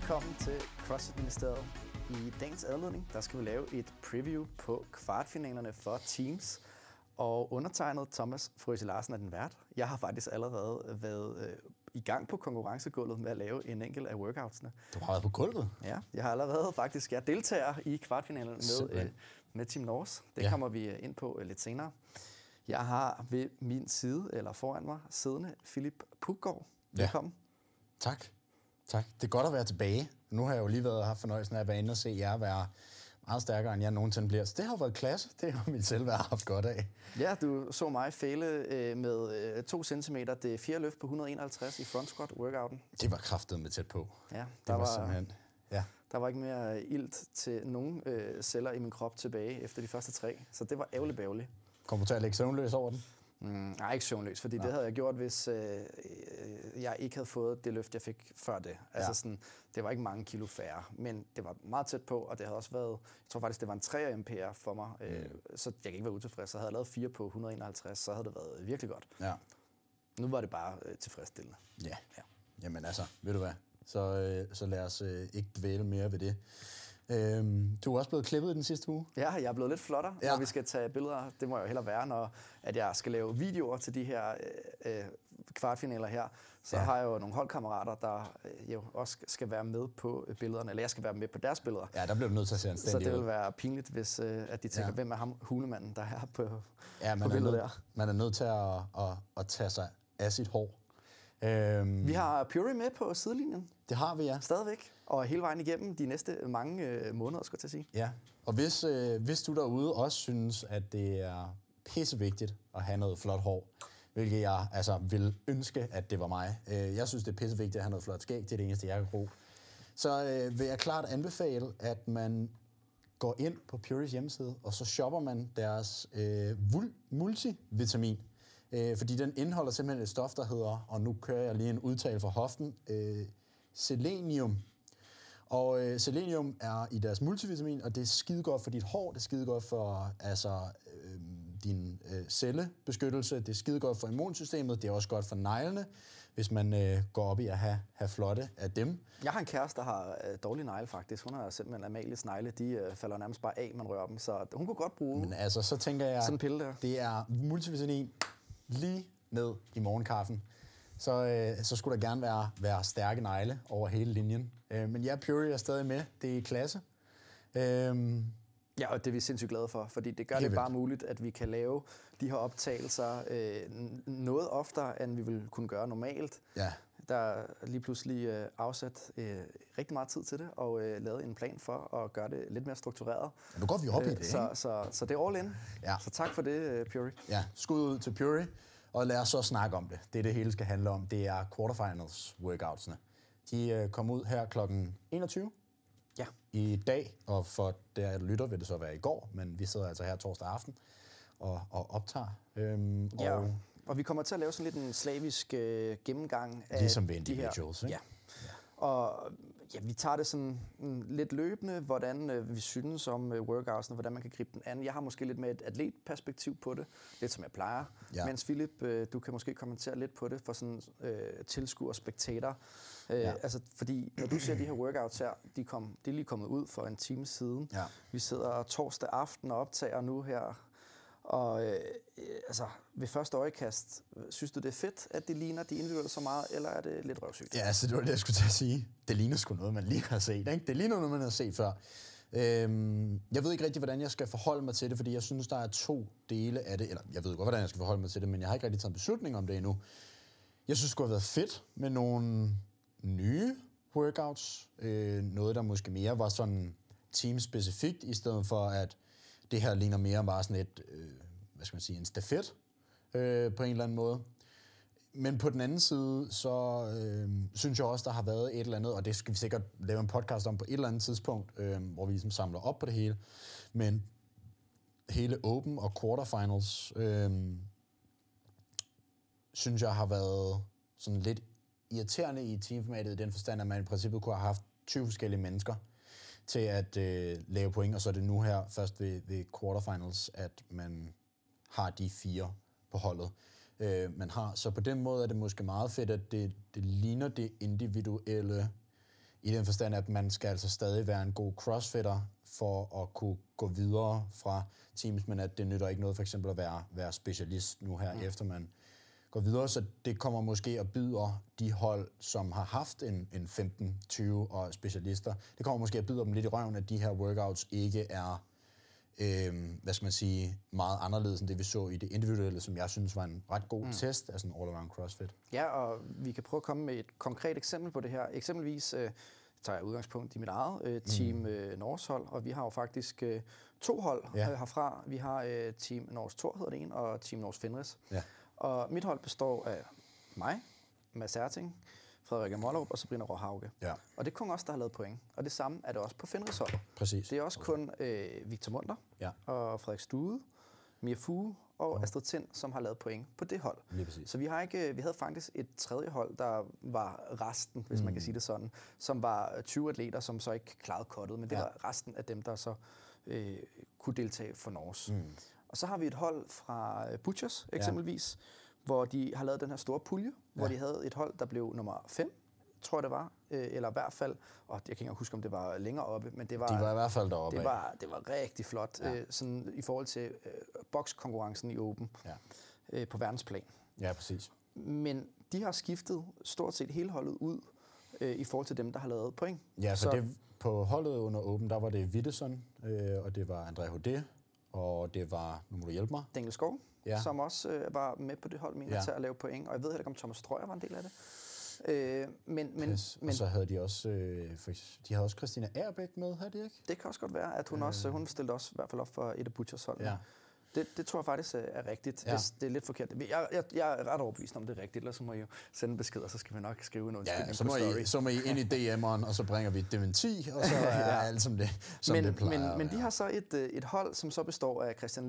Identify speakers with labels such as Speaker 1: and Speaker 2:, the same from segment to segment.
Speaker 1: velkommen til CrossFit Ministeriet. I dagens anledning, der skal vi lave et preview på kvartfinalerne for Teams. Og undertegnet Thomas Frøse Larsen er den vært. Jeg har faktisk allerede været øh, i gang på konkurrencegulvet med at lave en enkelt af workoutsene.
Speaker 2: Du har været på gulvet?
Speaker 1: Ja, jeg har allerede faktisk, jeg deltager i kvartfinalerne med, øh, med Team Norse. Det ja. kommer vi øh, ind på øh, lidt senere. Jeg har ved min side, eller foran mig, siddende Philip Puggaard. Velkommen.
Speaker 2: Ja. Tak. Tak. Det er godt at være tilbage. Nu har jeg jo lige været haft fornøjelsen af at være inde og se jer være meget stærkere, end jeg nogensinde bliver. Så det har været klasse. Det har mit selv været haft godt af.
Speaker 1: Ja, du så mig fæle øh, med 2 øh, cm det fjerde løft på 151 i front squat workouten.
Speaker 2: Det var kraftet med tæt på.
Speaker 1: Ja, der
Speaker 2: det var, var simpelthen... Ja.
Speaker 1: Der var ikke mere ilt til nogen øh, celler i min krop tilbage efter de første tre. Så det var ærgerligt bævligt.
Speaker 2: Kommer du til at lægge søvnløs over den?
Speaker 1: Mm, nej, ikke søvnløs, fordi Nej. det havde jeg gjort, hvis øh, jeg ikke havde fået det løft, jeg fik før det. Altså ja. sådan, det var ikke mange kilo færre, men det var meget tæt på, og det havde også været, jeg tror faktisk, det var en 3 MPR for mig, øh, mm. så jeg kan ikke være utilfreds. Så havde jeg lavet 4 på 151, så havde det været virkelig godt.
Speaker 2: Ja.
Speaker 1: Nu var det bare øh, tilfredsstillende.
Speaker 2: Ja. ja. Jamen altså, ved du hvad, så, øh, så lad os øh, ikke dvæle mere ved det. Øhm, du er også blevet klippet den sidste uge.
Speaker 1: Ja, jeg er blevet lidt flottere, ja. når vi skal tage billeder. Det må jeg jo heller være, når at jeg skal lave videoer til de her øh, øh, kvartfinaler her. Så ja. har jeg jo nogle holdkammerater, der øh, jo også skal være med på billederne, eller jeg skal være med på deres billeder.
Speaker 2: Ja, der bliver du nødt til at se
Speaker 1: Så det vil være pinligt, hvis øh, at de tænker, ja. hvem er ham hulemanden, der er på,
Speaker 2: ja, man
Speaker 1: på billedet
Speaker 2: der. Man er nødt til at, at, at tage sig af sit hår.
Speaker 1: Øhm, vi har Puri med på sidelinjen.
Speaker 2: Det har vi, ja.
Speaker 1: Stadigvæk. Og hele vejen igennem de næste mange øh, måneder, skal jeg sige.
Speaker 2: Ja, og hvis, øh, hvis du derude også synes, at det er pissevigtigt at have noget flot hår, hvilket jeg altså vil ønske, at det var mig. Øh, jeg synes, det er pissevigtigt at have noget flot skæg. Det er det eneste, jeg kan bruge. Så øh, vil jeg klart anbefale, at man går ind på Puris hjemmeside, og så shopper man deres øh, multivitamin Øh, fordi den indeholder simpelthen et stof, der hedder, og nu kører jeg lige en udtale fra hoften, øh, selenium. Og øh, selenium er i deres multivitamin, og det er skide godt for dit hår, det er skide godt for altså, øh, din øh, cellebeskyttelse, det er skide godt for immunsystemet, det er også godt for neglene, hvis man øh, går op i at have, have flotte af dem.
Speaker 1: Jeg har en kæreste, der har øh, dårlige negle faktisk. Hun har simpelthen Amalies negle, de øh, falder nærmest bare af, man rører dem, så hun kunne godt bruge
Speaker 2: Men altså, så tænker jeg,
Speaker 1: sådan en pille der.
Speaker 2: det er multivitamin lige ned i morgenkaffen, så, øh, så skulle der gerne være, være stærke negle over hele linjen. Øh, men ja, Puri er stadig med. Det er i klasse.
Speaker 1: Øh, Ja, og det er vi sindssygt glade for, fordi det gør det bare muligt, at vi kan lave de her optagelser øh, noget oftere, end vi vil kunne gøre normalt.
Speaker 2: Ja.
Speaker 1: Der er lige pludselig øh, afsat øh, rigtig meget tid til det, og øh, lavet en plan for at gøre det lidt mere struktureret.
Speaker 2: Ja, nu går vi op øh, i det,
Speaker 1: så, så, så, så det er all in.
Speaker 2: Ja.
Speaker 1: Så tak for det, øh, Puri.
Speaker 2: Ja, skud ud til Puri, og lad os så snakke om det. Det er det hele skal handle om. Det er quarterfinals workoutsene. De øh, kommer ud her klokken 21
Speaker 1: Ja.
Speaker 2: I dag, og for der lytter vil det så være i går, men vi sidder altså her torsdag aften og, og optager. Øhm,
Speaker 1: ja, og, og vi kommer til at lave sådan lidt en slavisk øh, gennemgang
Speaker 2: af Ligesom ved individuals,
Speaker 1: de her, ikke? Ja. ja. Og ja, vi tager det sådan mm, lidt løbende, hvordan øh, vi synes om øh, workoutsene, hvordan man kan gribe den an. Jeg har måske lidt med et atletperspektiv på det, lidt som jeg plejer. Ja. Mens Philip, øh, du kan måske kommentere lidt på det for sådan øh, tilskuer, spektator. Øh, ja. Altså, fordi når du ser de her workouts her, de, kom, de er lige kommet ud for en time siden.
Speaker 2: Ja.
Speaker 1: Vi sidder torsdag aften og optager nu her og øh, altså, ved første øjekast, synes du det er fedt, at det ligner de individuelle så meget, eller er det lidt røvsygt?
Speaker 2: Ja, altså, det var det, jeg skulle til at sige. Det ligner sgu noget, man lige har set. Ikke? Det ligner noget, man har set før. Øhm, jeg ved ikke rigtig, hvordan jeg skal forholde mig til det, fordi jeg synes, der er to dele af det. Eller jeg ved godt, hvordan jeg skal forholde mig til det, men jeg har ikke rigtig taget en beslutning om det endnu. Jeg synes, det skulle have været fedt med nogle nye workouts. Øh, noget, der måske mere var sådan team-specifikt, i stedet for at det her ligner mere bare sådan et, øh, hvad skal man sige, en stafet øh, på en eller anden måde. Men på den anden side, så øh, synes jeg også, der har været et eller andet, og det skal vi sikkert lave en podcast om på et eller andet tidspunkt, øh, hvor vi ligesom samler op på det hele. Men hele Open og Quarterfinals, øh, synes jeg har været sådan lidt irriterende i teamformatet i den forstand, at man i princippet kunne have haft 20 forskellige mennesker, til at øh, lave point, og så er det nu her, først ved, ved quarterfinals, at man har de fire på holdet. Øh, man har. Så på den måde er det måske meget fedt, at det, det ligner det individuelle i den forstand, at man skal altså stadig være en god crossfitter for at kunne gå videre fra teams, men at det nytter ikke noget for eksempel at være, være specialist nu her, mm. efter man går videre, så det kommer måske at byde de hold, som har haft en, en 15-20 og specialister, det kommer måske at byde dem lidt i røven, at de her workouts ikke er øh, hvad skal man sige, meget anderledes end det, vi så i det individuelle, som jeg synes var en ret god mm. test af sådan all-around CrossFit.
Speaker 1: Ja, og vi kan prøve at komme med et konkret eksempel på det her. Eksempelvis øh, tager jeg udgangspunkt i mit eget øh, team mm. øh, Norges hold, og vi har jo faktisk øh, to hold ja. øh, herfra. Vi har øh, Team Norges Tor, hedder det en, og Team Norges Fenris. Ja. Og mit hold består af mig, Mads Erting, Frederik Mollerup og Sabrina Råhauge. Ja. Og det er kun os, der har lavet point. Og det samme er det også på hold.
Speaker 2: Præcis.
Speaker 1: Det er også kun øh, Victor Munter ja. og Frederik Stude, Mia Fuge og oh. Astrid Tind, som har lavet point på det hold.
Speaker 2: Lige præcis.
Speaker 1: Så vi, har ikke, vi havde faktisk et tredje hold, der var resten, hvis mm. man kan sige det sådan, som var 20 atleter, som så ikke klarede kottet, men det ja. var resten af dem, der så øh, kunne deltage for Norge. Mm. Og så har vi et hold fra øh, Butchers eksempelvis, ja hvor de har lavet den her store pulje, ja. hvor de havde et hold, der blev nummer 5, tror jeg det var, øh, eller i hvert fald, og jeg kan ikke huske, om det var længere oppe, men det var...
Speaker 2: De var i hvert fald deroppe
Speaker 1: Det var, det var rigtig flot, ja. øh, sådan i forhold til øh, bokskonkurrencen i Open ja. øh, på verdensplan.
Speaker 2: Ja, præcis.
Speaker 1: Men de har skiftet stort set hele holdet ud øh, i forhold til dem, der har lavet point.
Speaker 2: Ja, så, så det, på holdet under Open, der var det Wittesson, øh, og det var André Hodé, og det var, nu må du hjælpe mig.
Speaker 1: Daniel Skov ja. som også øh, var med på det hold, mener ja. til at lave point. Og jeg ved heller ikke, om Thomas Strøger var en del af det.
Speaker 2: Øh, men, men, men, og så havde de også, øh, for, de havde også Christina Erbæk med, havde de ikke?
Speaker 1: Det kan også godt være, at hun øh. også, hun stillede også i hvert fald op for et af Butchers hold. Ja. Det, det tror jeg faktisk er rigtigt. Ja. Det, det er lidt forkert. Jeg, jeg, jeg er ret overbevist om, det er rigtigt, ellers så må I jo sende besked, og så skal vi nok skrive en undskyldning
Speaker 2: ja, så må, I, så må I ind i DM'eren, og så bringer vi dementi, og så er ja. alt som det, som
Speaker 1: men,
Speaker 2: det plejer.
Speaker 1: Men, men de har så et, øh, et hold, som så består af Christian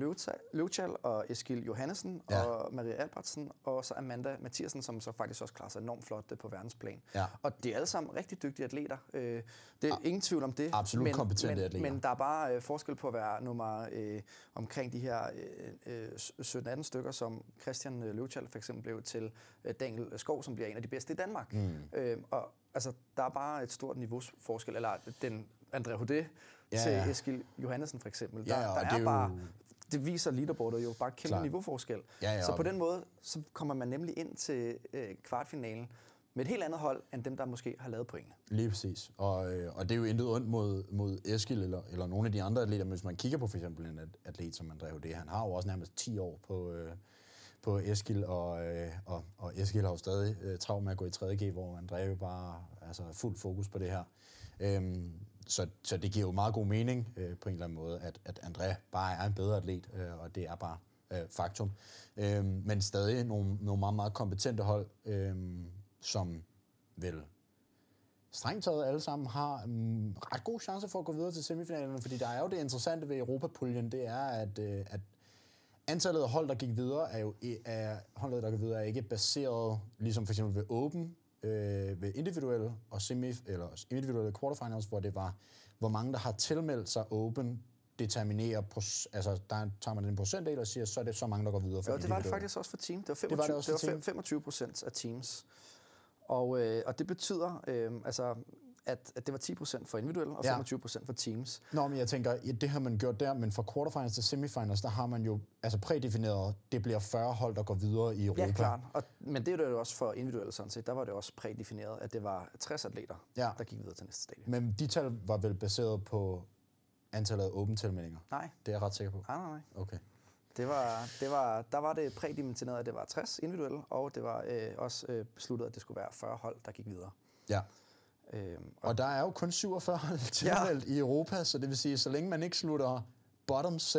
Speaker 1: Løvtjal og Eskil Johannesen ja. og Maria Albertsen, og så Amanda Mathiasen, som så faktisk også klarer sig enormt flot øh, på verdensplan. Ja. Og de er alle sammen rigtig dygtige atleter. Øh, det er ja. ingen tvivl om det.
Speaker 2: Absolut
Speaker 1: men,
Speaker 2: kompetente
Speaker 1: men,
Speaker 2: atleter.
Speaker 1: Men der er bare forskel på at være nummer øh, omkring de her øh, 17-18 stykker, som Christian øh, Løvtjald for eksempel blev til øh, Daniel Skov, som bliver en af de bedste i Danmark. Mm. Øh, og altså, der er bare et stort niveauforskel, eller den André Hodé ja, til ja. Eskil Johannesen for eksempel. Der, ja, ja, der er, er bare... Det viser leaderboardet jo bare kæmpe Klar. niveauforskel. Ja, ja, så på den måde, så kommer man nemlig ind til øh, kvartfinalen med et helt andet hold, end dem, der måske har lavet pointene.
Speaker 2: Lige præcis. Og, øh, og det er jo intet ondt mod, mod Eskil eller, eller nogle af de andre atleter, men hvis man kigger på for eksempel en atlet som André det, han har jo også nærmest 10 år på, øh, på Eskil, og, øh, og, og Eskil har jo stadig øh, travlt med at gå i 3G, hvor André jo bare altså, fuld fokus på det her. Øhm, så, så det giver jo meget god mening øh, på en eller anden måde, at, at André bare er en bedre atlet, øh, og det er bare øh, faktum. Øh, men stadig nogle, nogle meget, meget kompetente hold, øh, som vel strengt taget alle sammen har en ret god chance for at gå videre til semifinalerne, fordi der er jo det interessante ved Europapuljen, det er, at, øh, at antallet af hold, der gik videre, er jo er, holdet, der gik videre, er ikke baseret, ligesom for eksempel ved Open, øh, ved individuelle og semi, eller individuelle quarterfinals, hvor det var, hvor mange, der har tilmeldt sig Open, determinerer, altså der tager man en procentdel og siger, så er det så mange, der går videre
Speaker 1: for Ja, det var det faktisk også for team. Det var 25, det var, det også det var 25 procent af teams. Og, øh, og det betyder, øh, altså, at, at det var 10% for individuelle og 25% ja. for teams.
Speaker 2: Nå, men jeg tænker, ja, det har man gjort der, men fra quarterfinals til semifinals, der har man jo altså prædefineret, det bliver 40 hold, der går videre i Europa.
Speaker 1: Ja, klart. Og, men det er jo også for individuelle sådan set. Der var det også prædefineret, at det var 60 atleter, ja. der gik videre til næste stadie.
Speaker 2: Men de tal var vel baseret på antallet af åbne tilmeldinger?
Speaker 1: Nej.
Speaker 2: Det er jeg ret sikker på.
Speaker 1: Nej, nej, nej.
Speaker 2: Okay.
Speaker 1: Det var, det var, der var det prædimensioneret, at det var 60 individuelle, og det var øh, også øh, besluttet, at det skulle være 40 hold, der gik videre.
Speaker 2: Ja. Øhm, og, og der er jo kun 47 hold tilmeldt ja. i Europa, så det vil sige, så længe man ikke slutter bottom 7,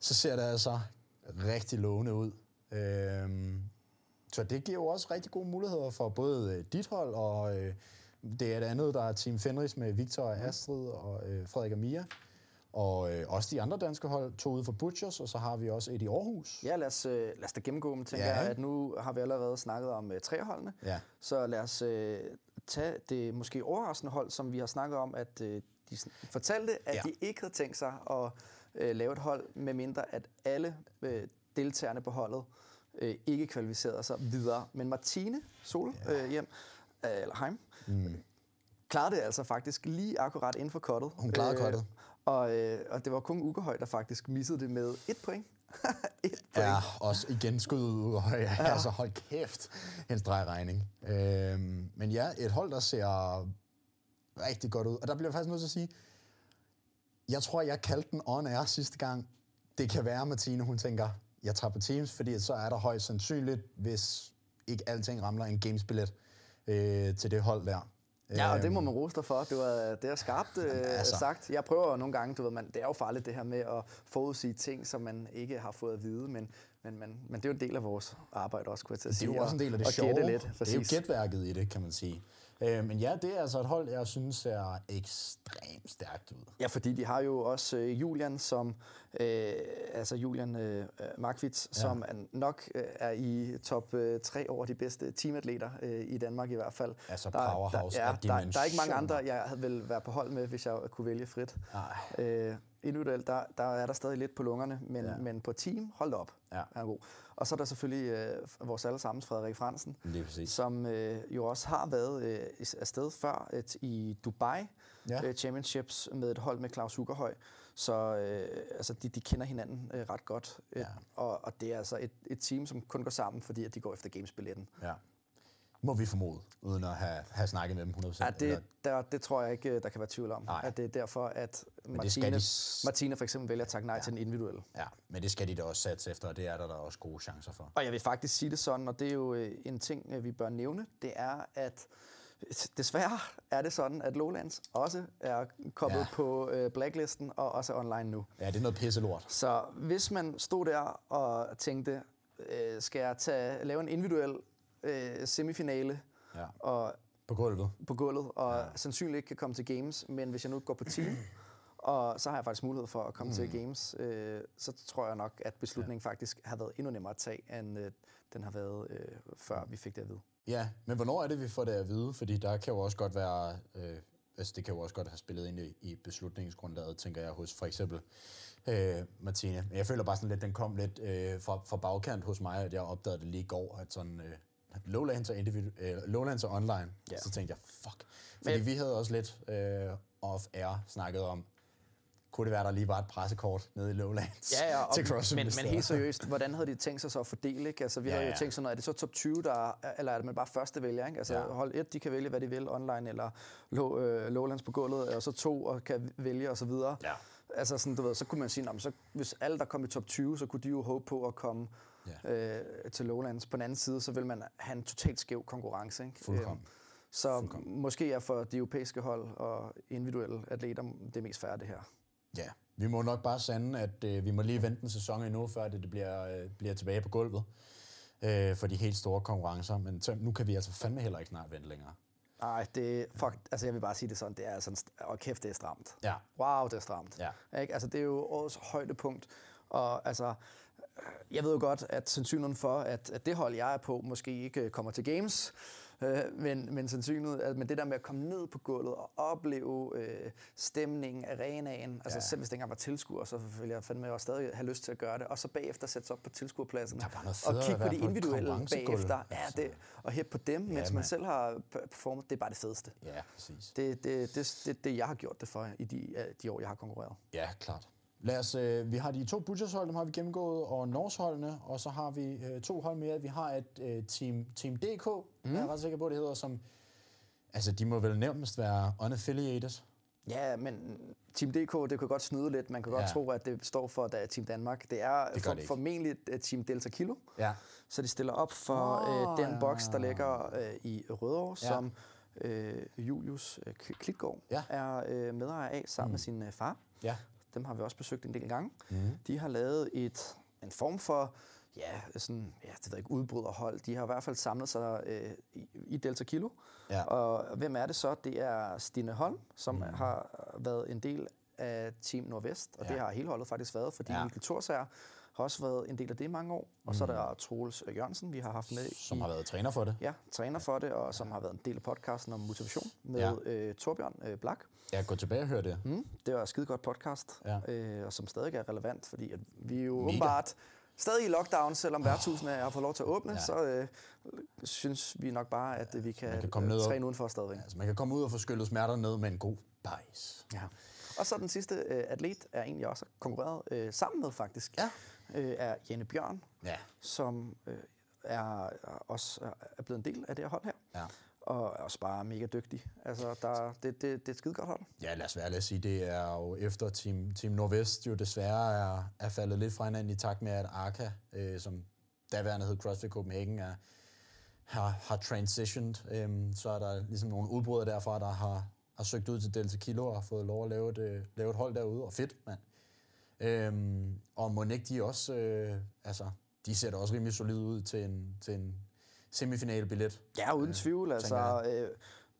Speaker 2: så ser det altså rigtig lovende ud. Øhm, så det giver jo også rigtig gode muligheder for både øh, dit hold, og øh, det er et andet, der er Team Fenris med Victor og Astrid og øh, Frederik og Mia. Og øh, også de andre danske hold, to ude for Butchers, og så har vi også et i Aarhus.
Speaker 1: Ja, lad os, øh, lad os da gennemgå dem, tænker ja. jeg, at nu har vi allerede snakket om øh, treholdene. Ja. Så lad os øh, tage det måske overraskende hold, som vi har snakket om, at øh, de fortalte, at ja. de ikke havde tænkt sig at øh, lave et hold, med mindre at alle øh, deltagerne på holdet øh, ikke kvalificerede sig videre. Men Martine Sol ja. øh, hjem, øh, eller Heim, mm klarede det altså faktisk lige akkurat inden for kottet.
Speaker 2: Hun klarede
Speaker 1: Øh. Og, øh, og det var kun Ukehøj, der faktisk missede det med et point. et point.
Speaker 2: Ja, også igen skud ud. Ja. Altså, hold kæft, en stregregning. Øhm, men ja, et hold, der ser rigtig godt ud. Og der bliver jeg faktisk nødt til at sige, jeg tror, jeg kaldte den on air sidste gang. Det kan være, Martine, hun tænker, jeg tager på Teams, fordi så er der højst sandsynligt, hvis ikke alting ramler, en gamesbillet øh, til det hold der.
Speaker 1: Ja, og det må man rose dig for. Det, var, det er skarpt øh,
Speaker 2: altså.
Speaker 1: sagt. Jeg prøver jo nogle gange, du ved, man, det er jo farligt det her med at forudsige ting, som man ikke har fået at vide, men, men, men, men det er jo en del af vores arbejde også, kunne jeg til at
Speaker 2: Det
Speaker 1: sige.
Speaker 2: er jo også en del af det
Speaker 1: og,
Speaker 2: sjove.
Speaker 1: Og lidt,
Speaker 2: det er jo gætværket i det, kan man sige. Øh, men ja, det er altså et hold, jeg synes ser ekstremt stærkt ud.
Speaker 1: Ja, fordi de har jo også øh, Julian, som, øh, altså Julian øh, Markvits, ja. som nok øh, er i top øh, 3 over de bedste teamatleter øh, i Danmark i hvert fald.
Speaker 2: Altså
Speaker 1: der,
Speaker 2: powerhouse
Speaker 1: der,
Speaker 2: af
Speaker 1: ja, der, der er ikke mange andre, jeg havde vil være på hold med, hvis jeg kunne vælge frit.
Speaker 2: Nej.
Speaker 1: Øh, individuelt, der, der er der stadig lidt på lungerne, men,
Speaker 2: Ja.
Speaker 1: men på team, hold da op,
Speaker 2: Ja.
Speaker 1: er god. Og så er der selvfølgelig øh, vores allesammens Frederik Fransen, som øh, jo også har været øh, afsted før et, i Dubai
Speaker 2: Ja.
Speaker 1: øh, Championships med et hold med Claus Hugerhøj. Så øh, altså, de, de kender hinanden øh, ret godt. Øh,
Speaker 2: Ja.
Speaker 1: og, og det er altså et, et team, som kun går sammen, fordi at de går efter gamesbilletten.
Speaker 2: Ja. Må vi formode, uden at have, have snakket med dem 100%.
Speaker 1: Ja, det, der, det tror jeg ikke, der kan være tvivl om.
Speaker 2: Nej.
Speaker 1: At det er derfor, at Martine,
Speaker 2: de
Speaker 1: Martine for eksempel vælger at takke nej ja. til den individuelle.
Speaker 2: Ja, men det skal de da også satse efter, og det er der, der også gode chancer for.
Speaker 1: Og jeg vil faktisk sige det sådan, og det er jo øh, en ting, øh, vi bør nævne, det er, at desværre er det sådan, at Lowlands også er koblet
Speaker 2: Ja.
Speaker 1: ja. på øh, blacklisten og også er online nu.
Speaker 2: Ja, det er noget pisselort.
Speaker 1: Så hvis man stod der og tænkte, øh, skal jeg tage, lave en individuel øh, semifinale
Speaker 2: Ja.
Speaker 1: og
Speaker 2: På gulvet.
Speaker 1: på gulvet, og ja. sandsynligt ikke kan komme til games, men hvis jeg nu går på team, og så har jeg faktisk mulighed for at komme mm. til games, øh, så tror jeg nok, at beslutningen ja. faktisk har været endnu nemmere at tage, end øh, den har været, øh, før vi fik det at vide.
Speaker 2: Ja, men hvornår er det, vi får det at vide? Fordi der kan jo også godt være... Øh, altså det kan jo også godt have spillet ind i, i beslutningsgrundlaget, tænker jeg, hos for eksempel øh, Martine. Jeg føler bare sådan lidt, den kom lidt øh, fra, fra bagkant hos mig, at jeg opdagede det lige i går, at sådan... Øh, Lowlands og, individu- øh, Lowlands og online.
Speaker 1: Ja.
Speaker 2: Så tænkte jeg, fuck. Fordi
Speaker 1: Men-
Speaker 2: vi havde også lidt øh, off-air snakket om, kunne det være, der lige var et pressekort nede i Lowlands
Speaker 1: Ja, ja, og,
Speaker 2: til CrossFit
Speaker 1: men, men helt seriøst, hvordan havde de tænkt sig så at fordele? Ikke? Altså, vi
Speaker 2: Ja,
Speaker 1: havde jo
Speaker 2: ja.
Speaker 1: tænkt sådan noget, er det så top 20, der er, eller er det man bare første vælger? Ikke? Altså,
Speaker 2: Ja.
Speaker 1: hold et, de kan vælge, hvad de vil online, eller low, øh, Lowlands på gulvet, og så to og kan vælge, og så videre.
Speaker 2: Ja.
Speaker 1: Altså, sådan, du ved, så kunne man sige, "Nå, men så, hvis alle, der kom i top 20, så kunne de jo håbe på at komme
Speaker 2: Ja.
Speaker 1: øh, til Lowlands. På den anden side, så vil man have en totalt skæv konkurrence. Ikke?
Speaker 2: Fuldkommen.
Speaker 1: Øhm, Så måske er for de europæiske hold og individuelle atleter det mest færre det her.
Speaker 2: Ja, vi må nok bare sande, at øh, vi må lige vente en sæson endnu, før det, det bliver, øh, bliver tilbage på gulvet øh, for de helt store konkurrencer. Men så, nu kan vi altså fandme heller ikke snart vente længere.
Speaker 1: Nej, det fuck, altså jeg vil bare sige det sådan, det er sådan, og kæft, det er stramt.
Speaker 2: Ja.
Speaker 1: Wow, det er stramt.
Speaker 2: Ja.
Speaker 1: Ikke? Altså, det er jo årets højdepunkt, og altså, jeg ved jo godt, at sandsynligheden for, at, at det hold, jeg er på, måske ikke øh, kommer til games, øh, men, men sandsynligheden, at, men det der med at komme ned på gulvet og opleve øh, stemningen, arenaen, altså
Speaker 2: Ja.
Speaker 1: selv hvis det ikke var tilskuer, så vil jeg fandme også stadig have lyst til at gøre det, og så bagefter sætte sig op på tilskuerpladsen
Speaker 2: er
Speaker 1: og kigge på de
Speaker 2: på
Speaker 1: individuelle
Speaker 2: konkurrencegulv,
Speaker 1: bagefter, ja,
Speaker 2: altså.
Speaker 1: det, og hæppe på dem, mens man
Speaker 2: mand.
Speaker 1: selv har p- performet, det er bare det fedeste.
Speaker 2: Ja, præcis.
Speaker 1: Det er det, det, det, det, jeg har gjort det for i de, øh, de år, jeg har konkurreret.
Speaker 2: Ja, klart. Lad os, øh, vi har de to Butchers-hold, dem har vi gennemgået, og Norse-holdene, og så har vi øh, to hold mere. Vi har et øh, team, team DK, mm. jeg er ret sikker på, det hedder, som... Altså, de må vel nærmest være unaffiliated.
Speaker 1: Ja, men Team DK, det kan godt snyde lidt. Man kan godt
Speaker 2: Ja.
Speaker 1: tro, at det står for da, Team Danmark. Det er
Speaker 2: Det
Speaker 1: for,
Speaker 2: det
Speaker 1: formentlig uh, Team Delta Kilo.
Speaker 2: Ja.
Speaker 1: Så de stiller op for oh, øh, den
Speaker 2: ja.
Speaker 1: boks, der ligger øh, i Rødovre,
Speaker 2: Ja.
Speaker 1: som øh, Julius øh, Klitgaard
Speaker 2: Ja.
Speaker 1: er øh, medejer af sammen mm. med sin øh, far.
Speaker 2: Ja.
Speaker 1: Dem har vi også besøgt en del gange.
Speaker 2: Mm.
Speaker 1: De har lavet et, en form for ja, sådan, ja, det ved jeg ikke, udbryderhold. De har i hvert fald samlet sig øh, i, Delta Kilo.
Speaker 2: Ja.
Speaker 1: Og hvem er det så? Det er Stine Holm, som mm. har været en del af Team Nordvest, og
Speaker 2: Ja.
Speaker 1: det har hele holdet faktisk været, fordi
Speaker 2: ja.
Speaker 1: Mikkel Thorsager har også været en del af det i mange år. Og så er der Troels Jørgensen, vi har haft med
Speaker 2: Som
Speaker 1: i,
Speaker 2: har været træner for det.
Speaker 1: ja, træner for det, og som har været en del af podcasten om motivation med
Speaker 2: Ja.
Speaker 1: ja. øh, Torbjørn øh, Blak.
Speaker 2: Jeg går tilbage og hører det.
Speaker 1: Mm, det var et skide godt podcast,
Speaker 2: Ja.
Speaker 1: øh, og som stadig er relevant, fordi at vi er jo
Speaker 2: Mega.
Speaker 1: åbenbart stadig i lockdown, selvom værtshusene har fået lov til at åbne, ja. så øh, synes vi nok bare, at øh, vi kan,
Speaker 2: kan komme
Speaker 1: øh,
Speaker 2: ned og-
Speaker 1: træne udenfor stadigvæk.
Speaker 2: Altså, man kan komme ud og få skyllet smerter ned med en god bajs.
Speaker 1: Ja. Og så den sidste øh, atlet er egentlig også konkurreret øh, sammen med faktisk,
Speaker 2: Ja.
Speaker 1: Øh, er Jenne Bjørn,
Speaker 2: Ja.
Speaker 1: som øh, er, er også er- blevet en del af det her hold her.
Speaker 2: Ja.
Speaker 1: Og er også bare mega dygtig. Altså, der, det, det, det er et skide godt hold.
Speaker 2: Ja, lad os være ærlige at sige, det er jo efter Team, Team Nordvest jo desværre er, er faldet lidt fra hinanden i takt med, at Arca, øh, som daværende hed CrossFit Copenhagen, er, har, har transitioned. Øhm, så er der ligesom nogle udbrudere derfra, der har, har søgt ud til Delta Kilo og har fået lov at lave et, øh, lave et hold derude, og fedt, mand. Øhm, og Monique, de også, øh, altså, de ser da også rimelig solid ud til en, til en semifinale-billet.
Speaker 1: Ja, uden tvivl.
Speaker 2: tænker
Speaker 1: Altså, øh,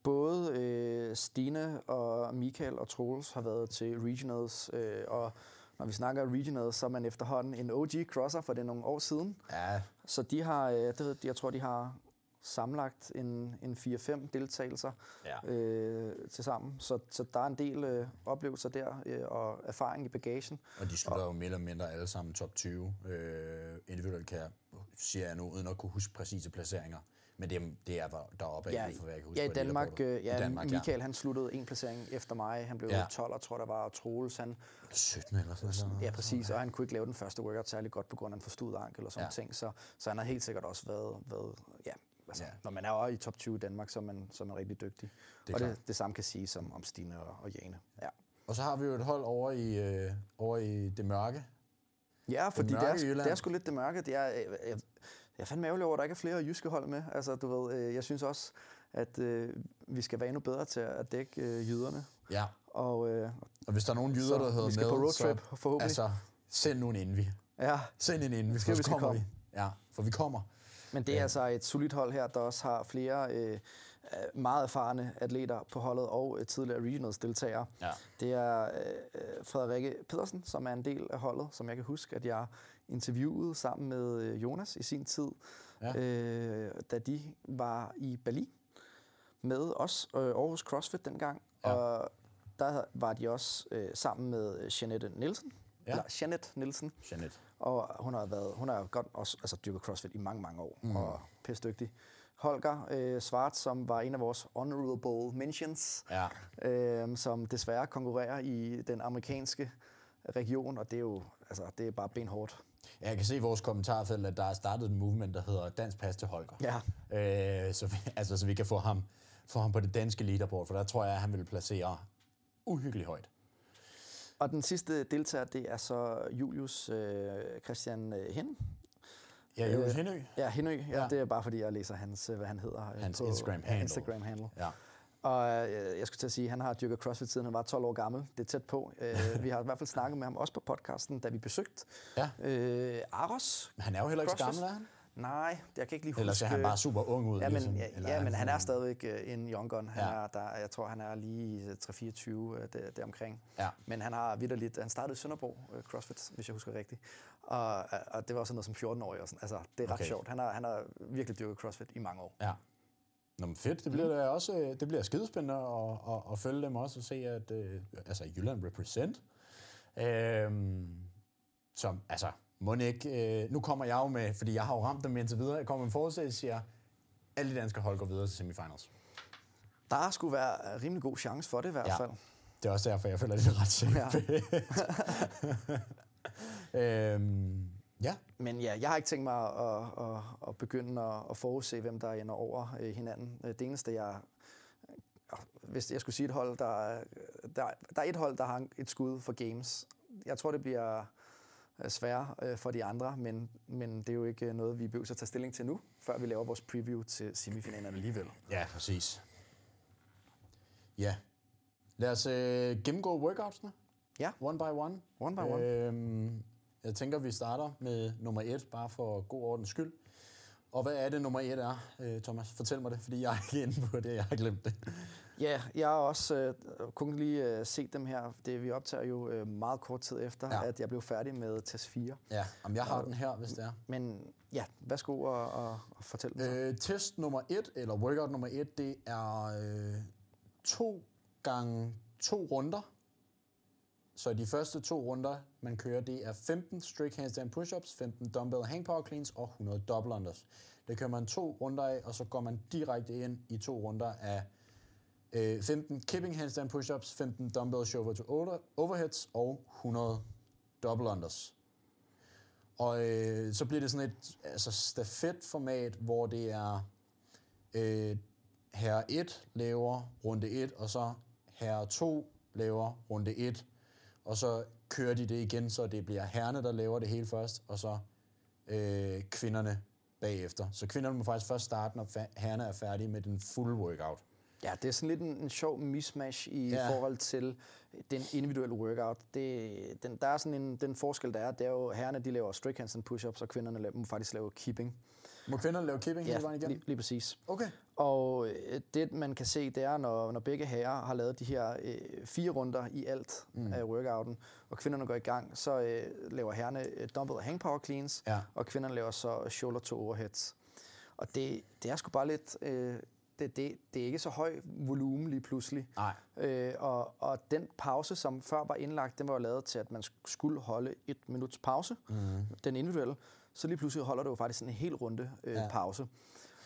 Speaker 1: både øh, Stine og Michael og Troels har været til regionals, øh, og når vi snakker regionals, så er man efterhånden en OG crosser, for det er nogle år siden.
Speaker 2: Ja,
Speaker 1: Så de har, øh, det, jeg tror, de har sammenlagt en, en 4-5 deltagelser
Speaker 2: Ja.
Speaker 1: øh, til sammen. Så, så der er en del øh, oplevelser der øh, og erfaring i bagagen.
Speaker 2: Og de slutter jo mere eller mindre alle sammen top 20. Øh, individuelt kan jeg, siger jeg nu, uden at kunne huske præcise placeringer. Men det, er- det er deroppe af,
Speaker 1: Ja,
Speaker 2: for hvad jeg kan huske
Speaker 1: ja, i Danmark, øh, ja,
Speaker 2: I Danmark,
Speaker 1: Michael han sluttede en placering efter mig. Han blev
Speaker 2: Ja.
Speaker 1: ja. 12, tror der var, og Troels, han,
Speaker 2: 17 eller sådan noget.
Speaker 1: ja, præcis, og han kunne ikke lave den første workout særlig godt på grund af en forstuet ankel og sådan
Speaker 2: ja.
Speaker 1: ting, så, så han har helt sikkert også været, været ja, altså,
Speaker 2: Ja.
Speaker 1: når man er i top 20 i Danmark, så er man, så er man rigtig dygtig.
Speaker 2: Det er
Speaker 1: og
Speaker 2: klart.
Speaker 1: det, det samme kan siges om, om Stine og, og Jane. Ja.
Speaker 2: Og så har vi jo et hold over i, øh, over i det mørke.
Speaker 1: Ja, fordi det,
Speaker 2: mørke
Speaker 1: er,
Speaker 2: Jylland.
Speaker 1: det er sgu lidt det mørke. Det er, jeg, jeg, jeg er fandme ærgerlig over, at der ikke er flere jyske hold med. Altså, du ved, øh, jeg synes også, at øh, vi skal være endnu bedre til at dække øh, jyderne.
Speaker 2: Ja.
Speaker 1: Og øh,
Speaker 2: Og hvis der er nogen jyder, der hedder
Speaker 1: vi skal
Speaker 2: med,
Speaker 1: på roadtrip,
Speaker 2: så,
Speaker 1: forhåbentlig.
Speaker 2: Altså, send nu en envy.
Speaker 1: ja,
Speaker 2: Send en envy, for
Speaker 1: vi skal
Speaker 2: kommer
Speaker 1: komme.
Speaker 2: vi. Ja, for vi kommer.
Speaker 1: Men det er altså et solidt hold her, der også har flere øh, øh, meget erfarne atleter på holdet og øh, tidligere regionals deltagere.
Speaker 2: Ja.
Speaker 1: Det er øh, øh, Frederikke Pedersen, som er en del af holdet, som jeg kan huske, at jeg interviewede sammen med øh, Jonas i sin tid,
Speaker 2: Ja.
Speaker 1: ja. øh, da de var i Berlin med os, øh, Aarhus CrossFit dengang.
Speaker 2: Ja.
Speaker 1: Og der var de også øh, sammen med Jeanette Nielsen,
Speaker 2: Ja.
Speaker 1: ja. eller Jeanette Nielsen,
Speaker 2: Jeanette.
Speaker 1: Og hun har været, hun har godt også altså, dyrket CrossFit i mange, mange år, mm. og pisse dygtig. Holger øh, Svart, som var en af vores honorable mentions,
Speaker 2: Ja.
Speaker 1: øh, som desværre konkurrerer i den amerikanske region, og det er jo altså, det er bare benhårdt.
Speaker 2: Jeg kan se i vores kommentarfelt, at der er startet et movement, der hedder Dansk Pas til Holger.
Speaker 1: Ja.
Speaker 2: Øh, så, vi, altså, så vi kan få ham, få ham på det danske leaderboard, for der tror jeg, at han vil placere uhyggeligt højt.
Speaker 1: Og den sidste deltager, det er så Julius øh, Christian øh, Hen.
Speaker 2: Ja, Julius Hindø.
Speaker 1: Ja, Henø. Ja,
Speaker 2: Ja.
Speaker 1: Det er bare fordi, jeg læser hans, øh, hvad han hedder. øh,
Speaker 2: Hans Instagram-handle.
Speaker 1: Ja, Instagram-handle.
Speaker 2: Ja.
Speaker 1: Og øh, jeg skulle til at sige, at han har dyrket CrossFit siden han var 12 år gammel. Det er tæt på. Øh, vi har i hvert fald snakket med ham også på podcasten, da vi besøgte
Speaker 2: Ja.
Speaker 1: øh, Aros.
Speaker 2: Men han er jo heller ikke så
Speaker 1: CrossFit.
Speaker 2: gammel, er han?
Speaker 1: Nej, jeg kan ikke lige huske...
Speaker 2: Eller ser han bare super ung ud?
Speaker 1: Ja, men,
Speaker 2: ligesom?
Speaker 1: ja,
Speaker 2: Eller
Speaker 1: ja, men han er stadigvæk øh, en young gun. Han
Speaker 2: Ja.
Speaker 1: er, der, jeg tror, han er lige i 3-24 øh, der, deromkring.
Speaker 2: Ja.
Speaker 1: Men han har vidderligt... Han startede i Sønderborg øh, CrossFit, hvis jeg husker rigtigt. Og, øh, og det var sådan noget som 14-årig. Og sådan. Altså, det er ret
Speaker 2: Okay.
Speaker 1: sjovt. Han har, han har virkelig dyrket CrossFit i mange år.
Speaker 2: Ja. Nå, men fedt. Det bliver da også øh, det bliver skidespændende at, at, at, følge dem også og se, at øh, altså Jylland represent. Øhm, som, altså, må ikke, øh, nu kommer jeg jo med, fordi jeg har jo ramt dem indtil videre, jeg kommer med en forudsigelse, siger, alle de danske hold går videre til semifinals.
Speaker 1: Der skulle være rimelig god chance for det i hvert
Speaker 2: Ja.
Speaker 1: fald.
Speaker 2: Det er også derfor, jeg føler, det er ret safe. Ja. øhm, ja,
Speaker 1: Men ja, jeg har ikke tænkt mig at, at, at begynde at, at forudse, hvem der ender over øh, hinanden. Det eneste, jeg... øh, Hvis jeg skulle sige et hold, der, er- der, der er et hold, der har et skud for games. Jeg tror, det bliver sværere øh, for de andre, men, men det er jo ikke noget, vi behøver at tage stilling til nu, før vi laver vores preview til semifinalerne alligevel.
Speaker 2: ja, præcis. Ja. Lad os øh, gennemgå workoutsene.
Speaker 1: Ja.
Speaker 2: One by one.
Speaker 1: One by one.
Speaker 2: Øhm, jeg tænker, vi starter med nummer et, bare for god ordens skyld. Og hvad er det, nummer et er, øh, Thomas? Fortæl mig det, fordi jeg er ikke inde på det, jeg har glemt det.
Speaker 1: Ja, jeg har også øh, kun lige øh, set dem her. Det, vi optager jo øh, meget kort tid efter,
Speaker 2: Ja.
Speaker 1: at jeg blev færdig med test 4.
Speaker 2: Ja, om jeg har den her, hvis det er.
Speaker 1: Men ja, værsgo og, og, og fortæl så.
Speaker 2: Øh, test nummer et, eller workout nummer et, det er øh, to gange to runder, Så de første to runder, man kører, det er 15 strict handstand push-ups, 15 dumbbell hang power cleans og 100 double unders. Det kører man to runder af, og så går man direkte ind i to runder af øh, 15 kipping handstand push-ups, 15 dumbbell shoulder to overheads og 100 double unders. Og øh, så bliver det sådan et altså stafetformat, hvor det er øh, herre 1 laver runde 1, og så herre 2 laver runde 1, og så kører de det igen, så det bliver herrene, der laver det hele først, og så øh, kvinderne bagefter. Så kvinderne må faktisk først starte, når herrerne er færdige med den fulde workout.
Speaker 1: Ja, det er sådan lidt en, en sjov mismatch i ja. forhold til den individuelle workout. Det, den, der er sådan en, den forskel, der er, det er jo, herrerne de laver strict handstand push-ups, og kvinderne må faktisk lave keeping.
Speaker 2: Må kvinderne lave keeping
Speaker 1: ja,
Speaker 2: hele vejen igennem?
Speaker 1: Lige, lige præcis.
Speaker 2: Okay.
Speaker 1: Og øh, det, man kan se, det er, når, når begge herrer har lavet de her øh, fire runder i alt mm. af workouten, og kvinderne går i gang, så øh, laver herrerne øh, dumbbell hang power cleans,
Speaker 2: ja.
Speaker 1: og kvinderne laver så shoulder to overheads. Og det, det er sgu bare lidt... Øh, det, det, det er ikke så høj volumen lige pludselig.
Speaker 2: Nej.
Speaker 1: Øh, og, og den pause, som før var indlagt, den var jo lavet til, at man skulle holde et minuts pause, mm. den individuelle. Så lige pludselig holder du jo faktisk en hel runde øh, ja. pause.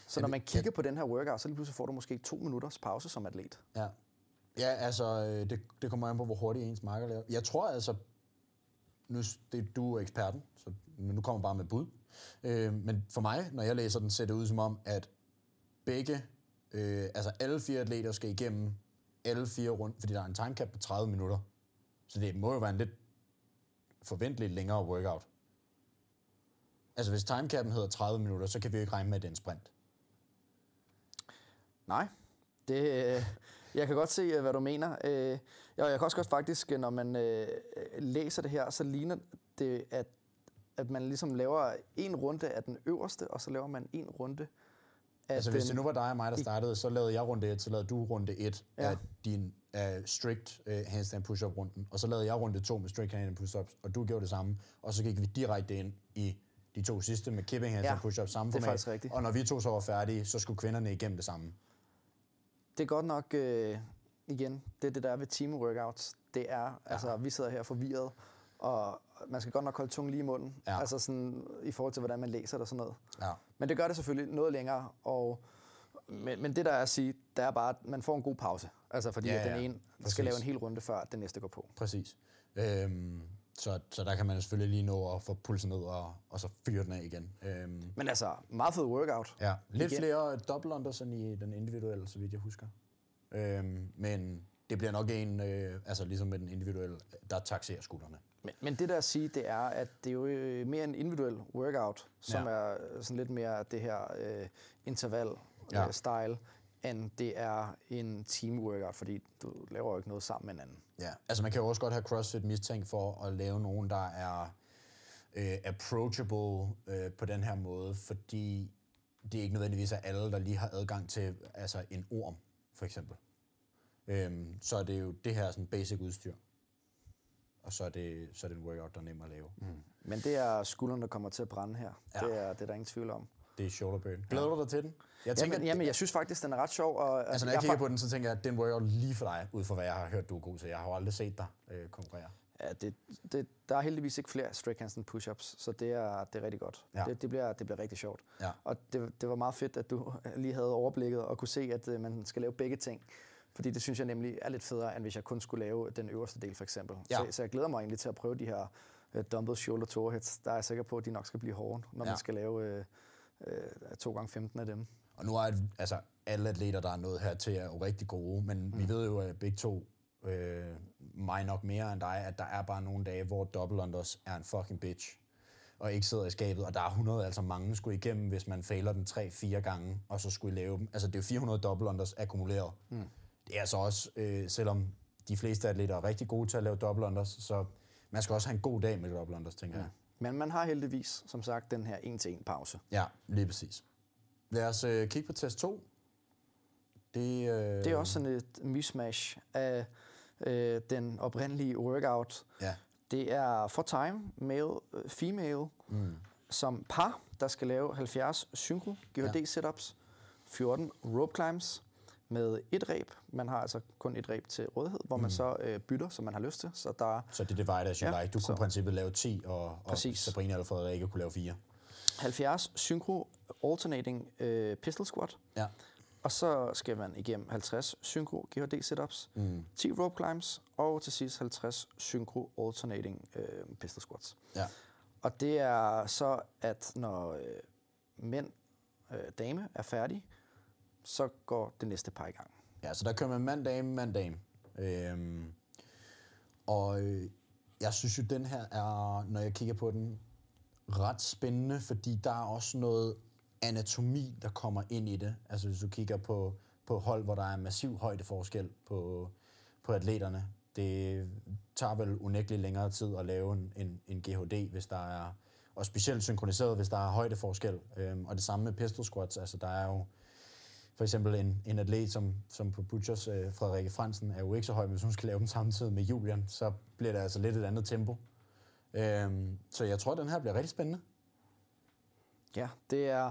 Speaker 1: Så når man kigger på den her workout, så lige pludselig får du måske to minutters pause som atlet.
Speaker 2: Ja, ja altså, øh, det, det kommer an på, hvor hurtigt ens marker laver. Jeg tror altså, nu, det, du er eksperten, så nu kommer bare med bud. Øh, men for mig, når jeg læser den, ser det ud som om, at begge, øh, altså alle fire atleter skal igennem alle fire rundt, fordi der er en timecap på 30 minutter. Så det må jo være en lidt forventeligt længere workout. Altså hvis timecappen hedder 30 minutter, så kan vi jo ikke regne med, at det er en sprint.
Speaker 1: Nej, det, øh, jeg kan godt se, øh, hvad du mener. Øh, jeg kan også godt faktisk, øh, når man øh, læser det her, så ligner det, at, at man ligesom laver en runde af den øverste, og så laver man en runde
Speaker 2: af Altså den, hvis det nu var dig og mig, der startede, så lavede jeg runde 1, så lavede du runde 1 ja. af din uh, strict uh, handstand push-up runden, og så lavede jeg runde 2 med strict handstand push-ups, og du gjorde det samme, og så gik vi direkte ind i de to sidste med kipping handstand ja, push-up samme
Speaker 1: det er format. Rigtigt.
Speaker 2: Og når vi to så var færdige, så skulle kvinderne igennem det samme.
Speaker 1: Det er godt nok, øh, igen, det er det der er ved team workouts. Det er, ja. altså vi sidder her forvirret, og man skal godt nok holde tungen lige i munden. Ja. Altså sådan, i forhold til, hvordan man læser det og sådan noget.
Speaker 2: Ja.
Speaker 1: Men det gør det selvfølgelig noget længere, og men, men det der er at sige, det er bare, at man får en god pause. Altså fordi ja, ja. den ene Præcis. skal lave en hel runde, før den næste går på.
Speaker 2: Præcis. Øhm, så, så der kan man selvfølgelig lige nå at få pulsen ned og, og så fyre den af igen. Øhm,
Speaker 1: Men altså, meget fed workout.
Speaker 2: Ja, lidt igen. flere double unders end i den individuelle, så vidt jeg husker. Øhm, men det bliver nok en, øh, altså ligesom med den individuelle, der taxerer skuldrene.
Speaker 1: Men, men det der at sige, det er, at det er jo øh, mere en individuel workout, som ja. er sådan lidt mere det her øh, interval-style, ja. øh, end det er en team workout, fordi du laver jo ikke noget sammen med en anden.
Speaker 2: Ja, altså man kan jo også godt have CrossFit mistænkt for at lave nogen, der er øh, approachable øh, på den her måde, fordi det er ikke nødvendigvis er alle, der lige har adgang til altså en orm, for eksempel. Øhm, så er det jo det her sådan basic udstyr. Og så er det, så er det en workout, der er nem at lave. Mm.
Speaker 1: Men det er skuldrene, der kommer til at brænde her. Ja. Det, er, det er der ingen tvivl om.
Speaker 2: Det er shoulder burn. Glæder du dig til den?
Speaker 1: Jeg tænker, jamen, jamen, jeg synes faktisk, den er ret sjov. Og,
Speaker 2: altså, når jeg, jeg kigger på den, så tænker jeg, at den workout lige for dig, ud fra hvad jeg har hørt, du er god til. Jeg har jo aldrig set dig øh, konkurrere.
Speaker 1: Ja, det, det, der er heldigvis ikke flere straight handstand push-ups, så det er, det er rigtig godt. Ja. Det, det, bliver, det bliver rigtig sjovt.
Speaker 2: Ja.
Speaker 1: Og det, det var meget fedt, at du lige havde overblikket og kunne se, at uh, man skal lave begge ting. Fordi det synes jeg nemlig er lidt federe, end hvis jeg kun skulle lave den øverste del, for eksempel. Ja. Så, så jeg glæder mig egentlig til at prøve de her uh, dumbbell shoulder to overheads. Der er jeg sikker på, at de nok skal blive hårde, når ja. man skal lave uh, uh, 2 gange 15 af dem.
Speaker 2: Og nu er altså, alle atleter, der er nået her til, er jo rigtig gode, men mm. vi ved jo, at begge to, øh, mig nok mere end dig, at der er bare nogle dage, hvor double unders er en fucking bitch og ikke sidder i skabet, og der er 100, altså mange skulle igennem, hvis man fejler den 3-4 gange, og så skulle I lave dem. Altså det er jo 400 double unders akkumuleret. Mm. Det er altså også, øh, selvom de fleste atleter er rigtig gode til at lave double unders, så man skal også have en god dag med double unders, tænker ja. jeg.
Speaker 1: Men man har heldigvis, som sagt, den her 1-til-1 pause.
Speaker 2: Ja, lige præcis. Lad os øh, kigge på test 2.
Speaker 1: Det, øh... det er også sådan et mismatch af øh, den oprindelige workout.
Speaker 2: Ja.
Speaker 1: Det er for time, male, øh, female, mm. som par, der skal lave 70 synchro GHD ja. setups, 14 rope climbs, med et ræb. Man har altså kun et ræb til rådighed, hvor mm. man så øh, bytter, som man har lyst til. Så, der,
Speaker 2: så det er divide as you ja, like. Du så, kunne i princippet lave 10, og, og Sabrina eller Frederikke kunne lave 4.
Speaker 1: 70 synchro alternating øh, pistol squat.
Speaker 2: Ja.
Speaker 1: Og så skal man igennem 50 synchro GHD setups, mm. 10 rope climbs, og til sidst 50 synchro alternating øh, pistol squats.
Speaker 2: Ja.
Speaker 1: Og det er så, at når øh, mænd, øh, dame er færdige, så går det næste par i gang.
Speaker 2: Ja, så der kører man mandag, dame, dame. Øhm, og øh, jeg synes jo, den her er, når jeg kigger på den, ret spændende, fordi der er også noget anatomi, der kommer ind i det. Altså hvis du kigger på, på hold, hvor der er massiv højdeforskel på, på atleterne. Det tager vel unægteligt længere tid at lave en, en, en GHD, hvis der er, og specielt synkroniseret, hvis der er højdeforskel. Øhm, og det samme med pistol squats. Altså der er jo for eksempel en, en atlet som, som på Butchers, øh, Frederikke Fransen, er jo ikke så høj, men hvis hun skal lave den samtidig med Julian, så bliver det altså lidt et andet tempo. Øhm, så jeg tror, at den her bliver rigtig spændende.
Speaker 1: Ja, det er,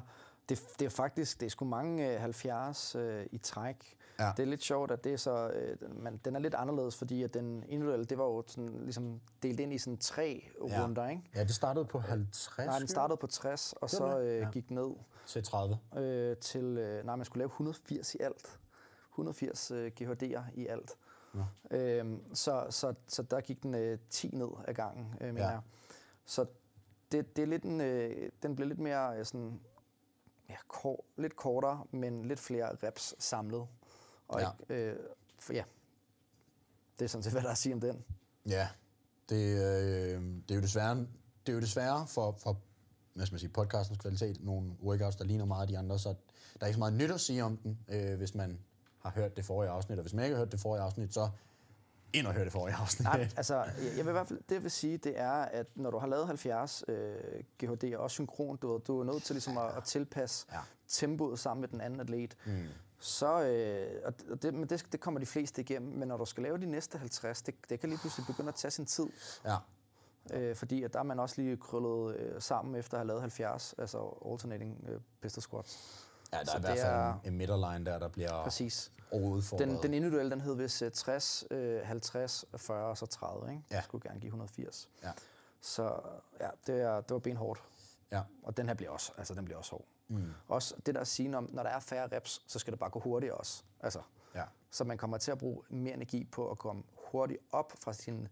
Speaker 1: det, det er faktisk, det er sgu mange øh, 70 øh, i træk.
Speaker 2: Ja.
Speaker 1: Det er lidt sjovt, at det er så, øh, man, den er lidt anderledes, fordi at den individuelle, det var jo sådan, ligesom delt ind i sådan tre ja. runder, ikke?
Speaker 2: Ja, det startede på 50.
Speaker 1: Nej, den startede på 60, og så øh, ja. gik ned.
Speaker 2: Til 30.
Speaker 1: Øh, til, øh, nej, man skulle lave 180 i alt. 180 øh, GHD'er i alt. Ja. Øhm, så, så, så der gik den øh, 10 ned ad gangen, øh, mener ja. jeg. Så det, det er lidt en, øh, den blev lidt mere øh, sådan, ja, kort, lidt kortere, men lidt flere reps samlet. Og ja. Ikke, øh, for, ja, det er sådan set, hvad der er at sige om den.
Speaker 2: Ja, det, øh, det er jo desværre, det er jo desværre for, for hvad skal man sige, podcastens kvalitet, nogle workouts, der ligner meget af de andre, så der er ikke så meget nyt at sige om den, øh, hvis man har hørt det forrige afsnit, og hvis man ikke har hørt det forrige afsnit, så ind og høre det forrige afsnit.
Speaker 1: Nej, altså, jeg vil i hvert fald, det jeg vil sige, det er, at når du har lavet 70 øh, GHD og synkron, du, du er nødt til ligesom at, at tilpasse ja. tempoet sammen med den anden atlet. Mm. Så, øh, og det, men det, det kommer de fleste igennem, men når du skal lave de næste 50, det, det kan lige pludselig begynde at tage sin tid.
Speaker 2: Ja.
Speaker 1: Øh, fordi at der er man også lige krøllet øh, sammen efter at have lavet 70, altså alternating øh, pistol squats.
Speaker 2: Ja, der så er i hvert fald er, en midterline der, der bliver
Speaker 1: præcis.
Speaker 2: udfordret.
Speaker 1: Den, den individuelle, den hed vist 60, øh, 50, 40 og så 30, ikke?
Speaker 2: Ja.
Speaker 1: Jeg skulle gerne give 180.
Speaker 2: Ja.
Speaker 1: Så ja, det, er, det var benhårdt.
Speaker 2: Ja.
Speaker 1: Og den her bliver også, altså den bliver også hård. Mm. Også det der at sige, når, når der er færre reps, så skal det bare gå hurtigt også. Altså,
Speaker 2: ja.
Speaker 1: Så man kommer til at bruge mere energi på at komme hurtigt op fra sine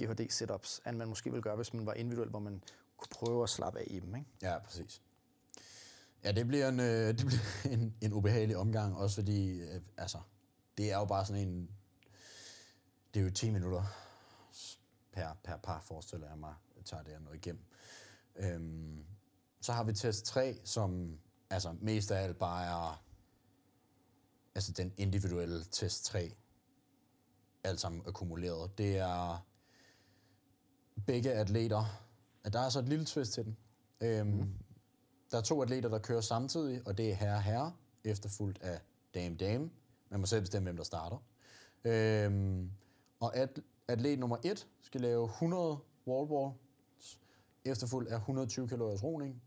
Speaker 1: GHD-setups, end man måske ville gøre, hvis man var individuel, hvor man kunne prøve at slappe af i dem. Ikke?
Speaker 2: Ja, præcis. Ja, det bliver en, øh, det bliver en, en ubehagelig omgang, også fordi, øh, altså, det er jo bare sådan en, det er jo 10 minutter per, per par, forestiller jeg mig, tager det her noget igennem. Øhm, så har vi test 3, som altså mest af alt bare er altså den individuelle test 3, alt sammen akkumuleret. Det er begge atleter, der er så et lille twist til den. Øhm, mm. Der er to atleter, der kører samtidig, og det er herre herre, efterfulgt af dame dame. Man må selv bestemme, hvem der starter. Øhm, og at, atlet nummer 1 skal lave 100 wall balls, efterfulgt af 120 kalorier roning,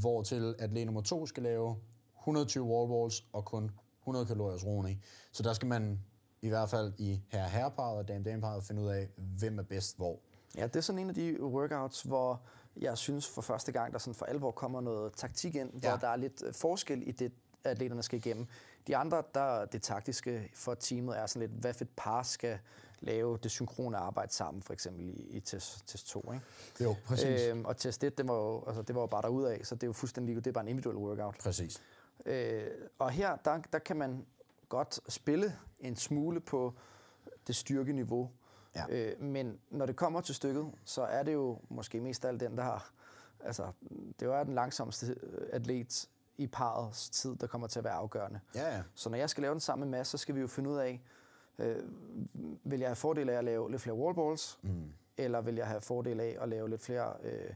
Speaker 2: hvortil atlet nummer 2 skal lave 120 wall balls og kun 100 kalorier roning. Så der skal man i hvert fald i herre herre og dame dame parret finde ud af, hvem er bedst hvor.
Speaker 1: Ja, det er sådan en af de workouts, hvor jeg synes for første gang, der sådan for alvor kommer noget taktik ind, ja. hvor der er lidt forskel i det, atleterne skal igennem. De andre, der det taktiske for teamet er sådan lidt, hvad for et par skal lave det synkrone arbejde sammen, for eksempel i, i test, test 2. Ikke?
Speaker 2: Jo, præcis. Øhm,
Speaker 1: og test 1, det var, jo, altså, det var jo bare af, så det er jo fuldstændig det er bare en individuel workout.
Speaker 2: Præcis.
Speaker 1: Øh, og her, der, der kan man godt spille en smule på det styrkeniveau,
Speaker 2: Ja.
Speaker 1: Øh, men når det kommer til stykket, så er det jo måske mest af alt den, der har... Altså, det er den langsomste atlet i parets tid, der kommer til at være afgørende.
Speaker 2: Ja, ja.
Speaker 1: Så når jeg skal lave den sammen med Mads, så skal vi jo finde ud af, øh, vil jeg have fordel af at lave lidt flere wallballs, mm. eller vil jeg have fordel af at lave lidt flere øh,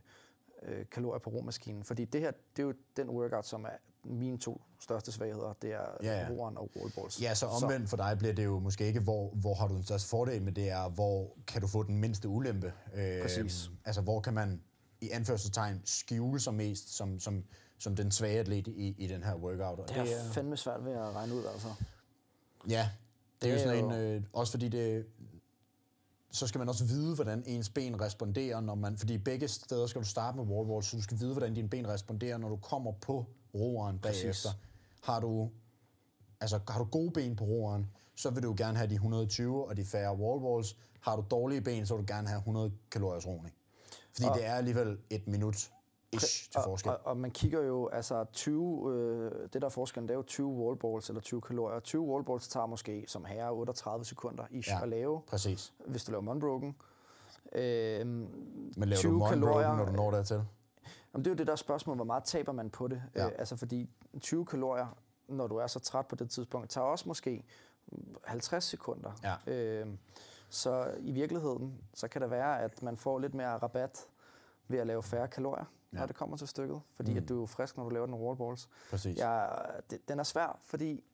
Speaker 1: øh, kalorier på romaskinen? Fordi det her, det er jo den workout, som er mine to største svagheder, det er ja, ja. roeren og wallballs.
Speaker 2: Ja, så omvendt så. for dig bliver det jo måske ikke, hvor, hvor har du den største fordel, men det er, hvor kan du få den mindste ulempe.
Speaker 1: Øh, Præcis.
Speaker 2: Altså, hvor kan man i anførselstegn skjule sig mest som, som, som den svage atlet i, i den her workout.
Speaker 1: det er, det er fandme svært ved at regne ud, altså.
Speaker 2: Ja, det er jo sådan en, øh, også fordi det, så skal man også vide, hvordan ens ben responderer, når man, fordi begge steder skal du starte med wall wall, så du skal vide, hvordan dine ben responderer, når du kommer på roeren bagefter. Præcis. Har du, altså, har du gode ben på roeren, så vil du gerne have de 120 og de færre wall walls. Har du dårlige ben, så vil du gerne have 100 kalorier roning. Fordi og, det er alligevel et minut ish til forskel.
Speaker 1: Og, og, og man kigger jo, altså 20, øh, det der er forskellen, det er jo 20 wallballs eller 20 kalorier. 20 wallballs tager måske som herre 38 sekunder ish ja, at lave.
Speaker 2: præcis.
Speaker 1: Hvis du laver monbroken. Øh,
Speaker 2: Men laver 20 du kalorier, når du når dertil?
Speaker 1: Jamen, det er jo det der spørgsmål, hvor meget taber man på det. Ja. Øh, altså fordi 20 kalorier, når du er så træt på det tidspunkt, tager også måske 50 sekunder.
Speaker 2: Ja. Øh,
Speaker 1: så i virkeligheden, så kan det være, at man får lidt mere rabat ved at lave færre kalorier ja. når det kommer til stykket. Fordi mm. at du er frisk, når du laver den wall balls.
Speaker 2: Præcis.
Speaker 1: Ja, det, den er svær, fordi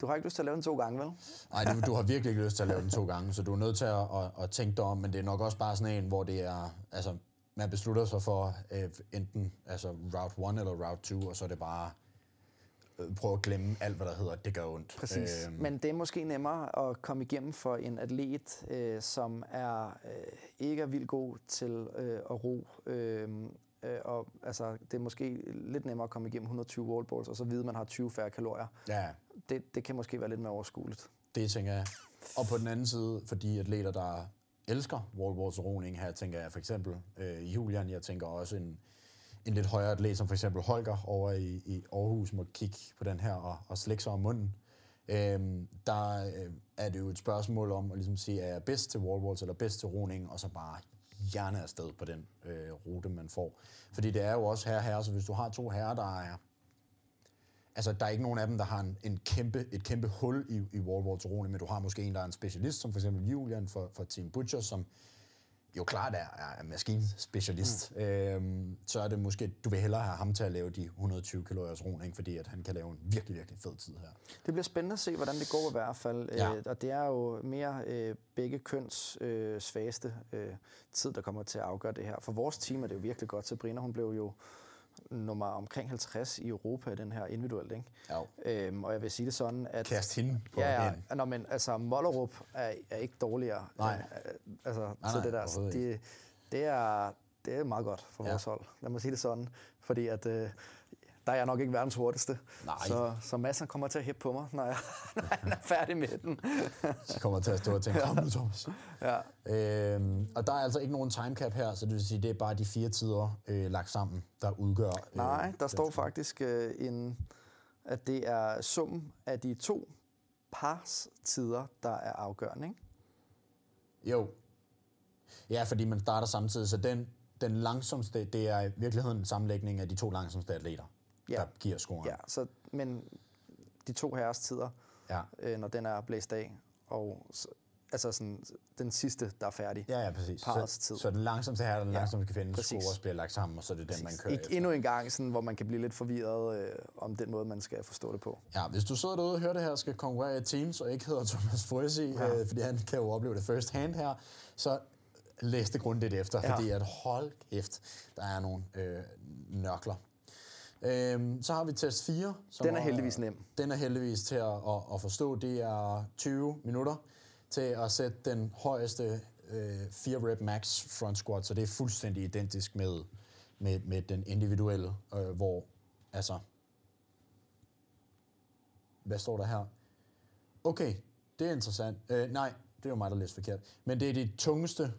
Speaker 1: du har ikke lyst til at lave den to gange, vel?
Speaker 2: Nej, du, du har virkelig ikke lyst til at lave den to gange, så du er nødt til at, at, at tænke dig om, men det er nok også bare sådan en, hvor det er, altså, man beslutter sig for øh, enten altså route 1 eller route 2, og så er det bare prøve at glemme alt, hvad der hedder, det gør ondt.
Speaker 1: Præcis. Øhm. Men det er måske nemmere at komme igennem for en atlet, øh, som er øh, ikke er vildt god til øh, at ro, øh, Øh, og altså, det er måske lidt nemmere at komme igennem 120 wallballs, og så vide, at man har 20 færre kalorier.
Speaker 2: Ja.
Speaker 1: Det, det kan måske være lidt mere overskueligt.
Speaker 2: Det tænker jeg. Og på den anden side, for de atleter, der elsker wallballs roning her, tænker jeg for eksempel øh, Julian, jeg tænker også en, en lidt højere atlet, som for eksempel Holger over i, i Aarhus, må kigge på den her og, og slække sig om munden. Øhm, der øh, er det jo et spørgsmål om at ligesom sige, er jeg bedst til wallballs eller bedst til roning, og så bare hjerne afsted på den øh, rute, man får. Fordi det er jo også herre herre, så hvis du har to herrer, der er... Altså, der er ikke nogen af dem, der har en, en kæmpe, et kæmpe hul i, i wall til men du har måske en, der er en specialist, som for eksempel Julian for, for Team Butcher, som jo klart er, er maskinspecialist, mm. øhm, så er det måske, du vil hellere have ham til at lave de 120 kaloriers roning, fordi at han kan lave en virkelig, virkelig fed tid her.
Speaker 1: Det bliver spændende at se, hvordan det går i hvert fald. Ja. Øh, og det er jo mere øh, begge køns øh, svageste øh, tid, der kommer til at afgøre det her. For vores team er det jo virkelig godt. Sabrina, hun blev jo nummer omkring 50 i Europa, den her individuelt, ikke?
Speaker 2: Ja.
Speaker 1: Øhm, og jeg vil sige det sådan, at...
Speaker 2: Kast hende
Speaker 1: på ja, ja, Nå, men altså, Mollerup er, er ikke dårligere.
Speaker 2: Nej.
Speaker 1: Altså, nej, nej, det der. Det, det, er, det er meget godt for ja. vores hold. Lad mig sige det sådan. Fordi at, øh, der er jeg nok ikke verdens hurtigste.
Speaker 2: Nej.
Speaker 1: Så, så Madsen kommer til at hæppe på mig, når, jeg, når han er færdig med den.
Speaker 2: så kommer til at stå og tænke, kom nu Thomas.
Speaker 1: Ja.
Speaker 2: Øhm, og der er altså ikke nogen timecap her, så det vil sige, det er bare de fire tider øh, lagt sammen, der udgør... Øh,
Speaker 1: Nej, der står faktisk øh, en, at det er summen af de to pars tider, der er afgørende, ikke?
Speaker 2: Jo. Ja, fordi man starter samtidig, så den, den langsomste, det er i virkeligheden en sammenlægning af de to langsomste atleter ja. der giver scoren.
Speaker 1: Ja, så, men de to herres tider,
Speaker 2: ja.
Speaker 1: øh, når den er blæst af, og altså sådan, den sidste, der er færdig.
Speaker 2: Ja, ja, præcis.
Speaker 1: Så, tid.
Speaker 2: så den langsomste her, den ja, langsomste kan finde, score også bliver lagt sammen, og så er det den, man kører Ik- efter.
Speaker 1: Endnu en gang, sådan, hvor man kan blive lidt forvirret øh, om den måde, man skal forstå det på.
Speaker 2: Ja, hvis du sidder derude og hører det her, skal konkurrere i Teams, og ikke hedder Thomas Frøsi, ja. øh, fordi han kan jo opleve det first hand her, så læs det grundigt efter, ja. fordi at hold kæft, der er nogle øh, nørkler Øhm, så har vi test 4.
Speaker 1: Som den er heldigvis nem.
Speaker 2: Den er heldigvis til at, at, at forstå. Det er 20 minutter til at sætte den højeste øh, 4 rep max front squat, så det er fuldstændig identisk med, med, med den individuelle, øh, hvor altså... Hvad står der her? Okay, det er interessant. Øh, nej, det er jo mig, der læste forkert. Men det er de tungeste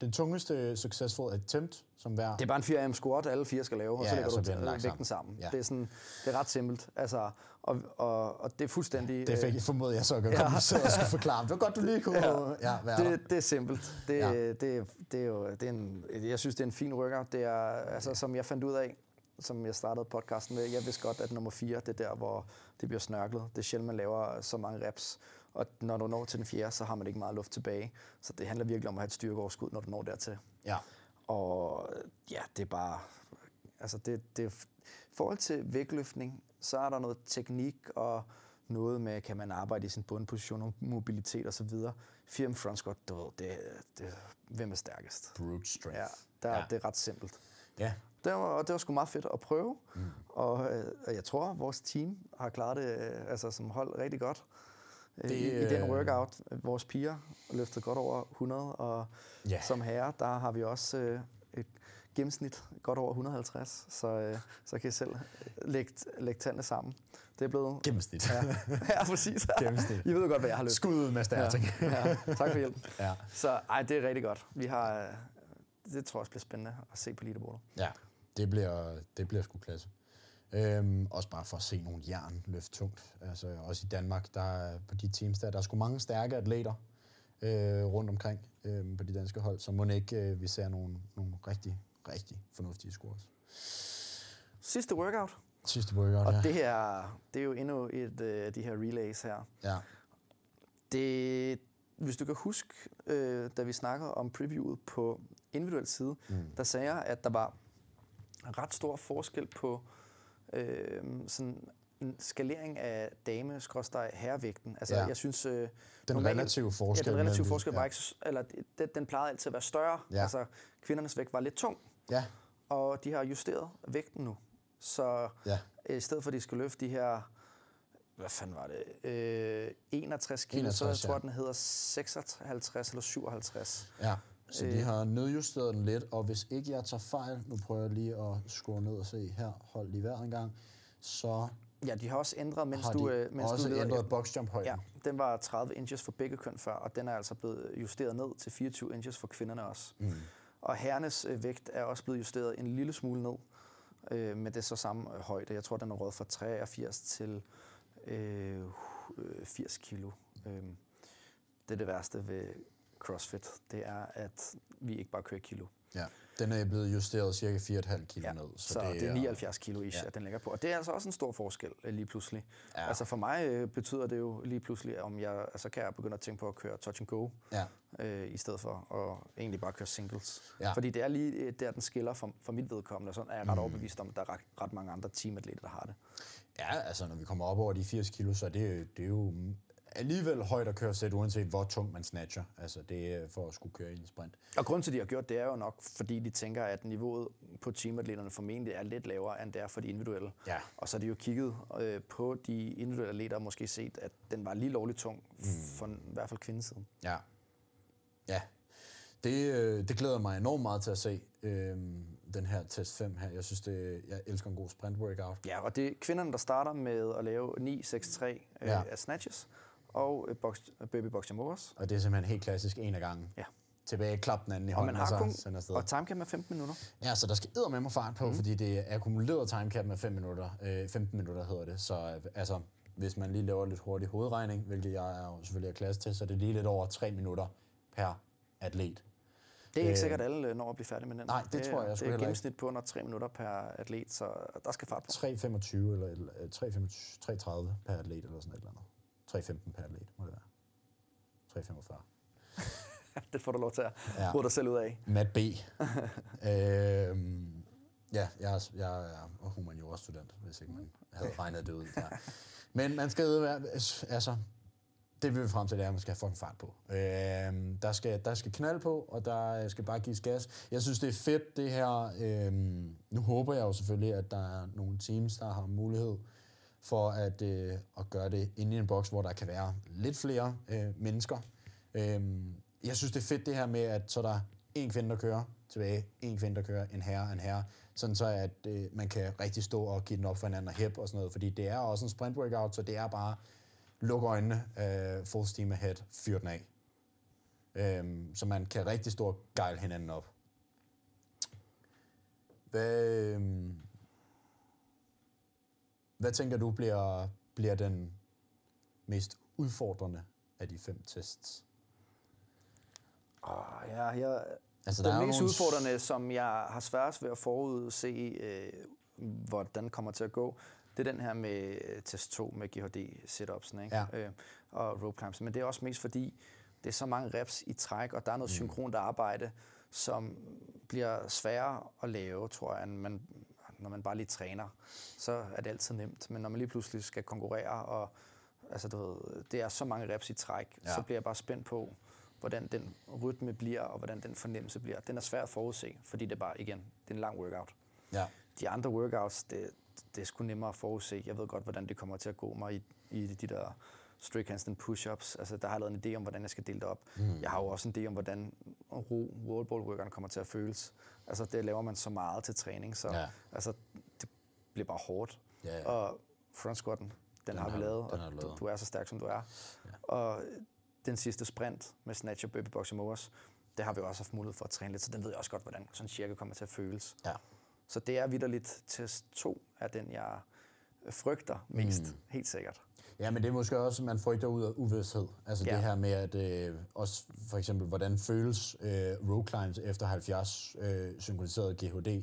Speaker 2: den tungeste successful attempt, som hver...
Speaker 1: Det er bare en 4 squat, alle fire skal lave, og ja, så lægger så du vægten sammen. sammen. Ja. Det, er sådan, det er ret simpelt. Altså, og, og, og det er fuldstændig...
Speaker 2: Det fik jeg formodet, jeg så kan ja. komme og skulle forklare. Det var godt, du lige kunne ja. Ja,
Speaker 1: være det, det er simpelt. Det, ja. det, det, det er jo, det er en, jeg synes, det er en fin rykker. Det er, altså, som jeg fandt ud af, som jeg startede podcasten med, jeg vidste godt, at nummer 4, det er der, hvor det bliver snørklet. Det er sjældent, man laver så mange reps. Og når du når til den fjerde, så har man ikke meget luft tilbage. Så det handler virkelig om at have et styrkeoverskud, når du når dertil.
Speaker 2: Ja.
Speaker 1: Og ja, det er bare... Altså, det, det, i forhold til vægtløftning, så er der noget teknik og noget med, kan man arbejde i sin bundposition og mobilitet osv. Firm front squat, det, det, det, hvem er stærkest?
Speaker 2: Brute strength.
Speaker 1: Ja, der, ja. det er ret simpelt.
Speaker 2: Ja.
Speaker 1: Det var, det var sgu meget fedt at prøve, mm. og øh, jeg tror, at vores team har klaret det øh, altså, som hold rigtig godt. Det, i, i den workout. Vores piger løftede godt over 100, og ja. som herre, der har vi også øh, et gennemsnit godt over 150, så, øh, så kan I selv lægge, lægge tallene sammen. Det er blevet...
Speaker 2: Gennemsnit.
Speaker 1: Ja, ja præcis.
Speaker 2: Gennemsnit.
Speaker 1: I ved godt, hvad jeg har løbet.
Speaker 2: Skud ud, Mads ja,
Speaker 1: ja, tak for hjælpen. ja. Så ej, det er rigtig godt. Vi har, det tror jeg også bliver spændende at se på leaderboardet.
Speaker 2: Ja, det bliver, det bliver sgu klasse. Øhm, også bare for at se nogle jern løfte tungt. Altså, også i Danmark, der er, på de teams der, der er sgu mange stærke atleter øh, rundt omkring øh, på de danske hold, så må ikke øh, vi ser nogle, nogle rigtig, rigtig fornuftige scores.
Speaker 1: Sidste workout.
Speaker 2: Sidste workout,
Speaker 1: Og
Speaker 2: ja.
Speaker 1: det her, det er jo endnu et af uh, de her relays her.
Speaker 2: Ja.
Speaker 1: Det, hvis du kan huske, øh, da vi snakkede om previewet på individuel side, mm. der sagde jeg, at der var ret stor forskel på øh, sådan en skalering af dame herrevægten. Altså,
Speaker 2: Ja.
Speaker 1: jeg synes... Øh,
Speaker 2: Den
Speaker 1: normalt-
Speaker 2: relative forskel.
Speaker 1: Ja, den relative forskel var
Speaker 2: ja.
Speaker 1: ikke... Eller, den, den plejede altid at være større.
Speaker 2: Ja.
Speaker 1: Altså, kvindernes vægt var lidt tung,
Speaker 2: Ja,
Speaker 1: og de har justeret vægten nu. Så
Speaker 2: ja.
Speaker 1: i stedet for, at de skal løfte de her... Hvad fanden var det? Øh, 61 kilo,
Speaker 2: 61,
Speaker 1: så jeg tror,
Speaker 2: ja.
Speaker 1: den hedder 56 eller 57.
Speaker 2: Ja, så de
Speaker 1: Øh.
Speaker 2: har nedjusteret den lidt, og hvis ikke jeg tager fejl, nu prøver jeg lige at skrue ned og se her, hold lige vejret en gang, så
Speaker 1: Ja, de har også ændret, mens
Speaker 2: har
Speaker 1: du...
Speaker 2: de
Speaker 1: øh, mens
Speaker 2: også
Speaker 1: du leder-
Speaker 2: ændret boxjump-højden.
Speaker 1: Ja, den var 30 inches for begge køn før, og den er altså blevet justeret ned til 24 inches for kvinderne også.
Speaker 2: Mm.
Speaker 1: Og herrenes øh, vægt er også blevet justeret en lille smule ned øh, med det så samme øh, højde. Jeg tror, den er råd fra 83 til øh, 80 kilo. Øh, det er det værste ved CrossFit, det er, at vi ikke bare kører kilo.
Speaker 2: Ja. Den er blevet justeret cirka 4,5 kilo
Speaker 1: Ja,
Speaker 2: ned.
Speaker 1: så, så det, er 79 kilo ish,
Speaker 2: Ja.
Speaker 1: at den ligger på. Og det er altså også en stor forskel øh, lige pludselig.
Speaker 2: Ja.
Speaker 1: Altså for mig øh, betyder det jo lige pludselig, om jeg altså kan jeg begynde at tænke på at køre touch and go,
Speaker 2: Ja,
Speaker 1: øh, i stedet for at egentlig bare køre singles.
Speaker 2: Ja.
Speaker 1: Fordi det er lige øh, der, den skiller for, for mit vedkommende, og sådan er jeg ret overbevist om, at der er ret, ret mange andre teamatleter, der har det.
Speaker 2: ja, altså når vi kommer op over de 80 kilo, så er det, det er jo alligevel højt at køre sæt, uanset hvor tung man snatcher. Altså det er for at skulle køre i en sprint.
Speaker 1: Og grunden til, at de har gjort det, er jo nok, fordi de tænker, at niveauet på teamatleterne formentlig er lidt lavere, end det er for de individuelle.
Speaker 2: Ja.
Speaker 1: Og så har de jo kigget øh, på de individuelle atleter og måske set, at den var lige lovligt tung, mm. for i hvert fald kvindesiden.
Speaker 2: Ja. Ja. Det, øh, det glæder mig enormt meget til at se, øh, den her test 5 her. Jeg synes, det, jeg elsker en god sprint workout.
Speaker 1: Ja, og det er kvinderne, der starter med at lave 9-6-3 øh,
Speaker 2: ja.
Speaker 1: af snatches og øh, box, baby box jam overs.
Speaker 2: Og det er simpelthen helt klassisk en af gangen.
Speaker 1: Ja.
Speaker 2: Tilbage, klap den anden i
Speaker 1: Og
Speaker 2: hånden,
Speaker 1: man
Speaker 2: og,
Speaker 1: har
Speaker 2: så
Speaker 1: kun,
Speaker 2: sender afsted.
Speaker 1: og timecap er 15 minutter.
Speaker 2: Ja, så der skal med mig fart på, mm. fordi det er akkumuleret timecap med 5 minutter. Øh, 15 minutter hedder det. Så øh, altså, hvis man lige laver lidt hurtig hovedregning, hvilket jeg er jo selvfølgelig er klasse til, så er det lige lidt over 3 minutter per atlet.
Speaker 1: Det er ikke
Speaker 2: Øh,
Speaker 1: sikkert alle øh, når at blive færdig med den.
Speaker 2: nej, det tror jeg sgu
Speaker 1: Det er gennemsnit på under 3 minutter per atlet, så der skal fart på.
Speaker 2: 3,25 eller, eller øh, 3,25 3,30 per atlet eller sådan et eller andet. 3,15 per atlet, må det være. 3,45.
Speaker 1: det får du lov til at
Speaker 2: Ja.
Speaker 1: ja. dig selv ud af.
Speaker 2: Matt B. øhm, ja, jeg er, jeg er humaniora-student, hvis ikke man havde regnet det ud. Ja. Men man skal være, altså, det vi vil frem til, det er, at man skal have fucking fart på. Øhm, der, skal, der skal knald på, og der skal bare gives gas. Jeg synes, det er fedt, det her. Øhm, nu håber jeg jo selvfølgelig, at der er nogle teams, der har mulighed for at, øh, at gøre det inde i en boks, hvor der kan være lidt flere øh, mennesker. Øhm, jeg synes, det er fedt det her med, at så er der en kvinde, der kører tilbage, en kvinde, der kører, en herre, en herre, sådan så at øh, man kan rigtig stå og give den op for hinanden og hip og sådan noget, fordi det er også en sprint workout, så det er bare luk øjnene, øh, full steam ahead, fyr den af. Øhm, så man kan rigtig stå og gejle hinanden op. Hvad, øh, hvad tænker du bliver, bliver den mest udfordrende af de fem tests?
Speaker 1: Oh, ja, jeg,
Speaker 2: Altså, der er
Speaker 1: den
Speaker 2: jo
Speaker 1: mest
Speaker 2: nogle-
Speaker 1: udfordrende, som jeg har sværest ved at forudse, øh, hvordan kommer til at gå, det er den her med øh, test 2 med GHD sit-ups'ene ikke?
Speaker 2: Ja.
Speaker 1: Øh, og rope climbs. Men det er også mest fordi, det er så mange reps i træk, og der er noget
Speaker 2: Mm.
Speaker 1: synkront arbejde, som bliver sværere at lave, tror jeg, end man, når man bare lige træner. Så er det altid nemt. Men når man lige pludselig skal konkurrere, og altså, du ved, det er så mange reps i træk,
Speaker 2: Ja.
Speaker 1: så bliver jeg bare spændt på, hvordan den rytme bliver, og hvordan den fornemmelse bliver. Den er svær at forudse, fordi det er bare, igen, det er en lang workout.
Speaker 2: Ja.
Speaker 1: De andre workouts, det, det er sgu nemmere at forudse. Jeg ved godt, hvordan det kommer til at gå mig i, i de der strict handstand push-ups. Altså, der har jeg lavet en idé om, hvordan jeg skal dele det op. Mm. Jeg har jo også en idé om, hvordan ro wallball kommer til at føles. Altså, det laver man så meget til træning, så ja. altså, det bliver bare hårdt. Ja, ja. Og front squatten, den, den har vi lavet, og lavet. Du, du er så stærk, som du er. Ja. Og den sidste sprint med snatch og burpee box mowers, det har vi også haft mulighed for at træne lidt, så den ved jeg også godt, hvordan sådan cirka kommer til at føles. Ja. Så det er vidderligt test 2 af den, jeg frygter mest, mm. helt sikkert.
Speaker 2: Ja, men det er måske også, man frygter ud af uvidshed. Altså ja. det her med, at øh, også for eksempel, hvordan føles øh, rope climbs efter 70 øh, synkroniseret GHD.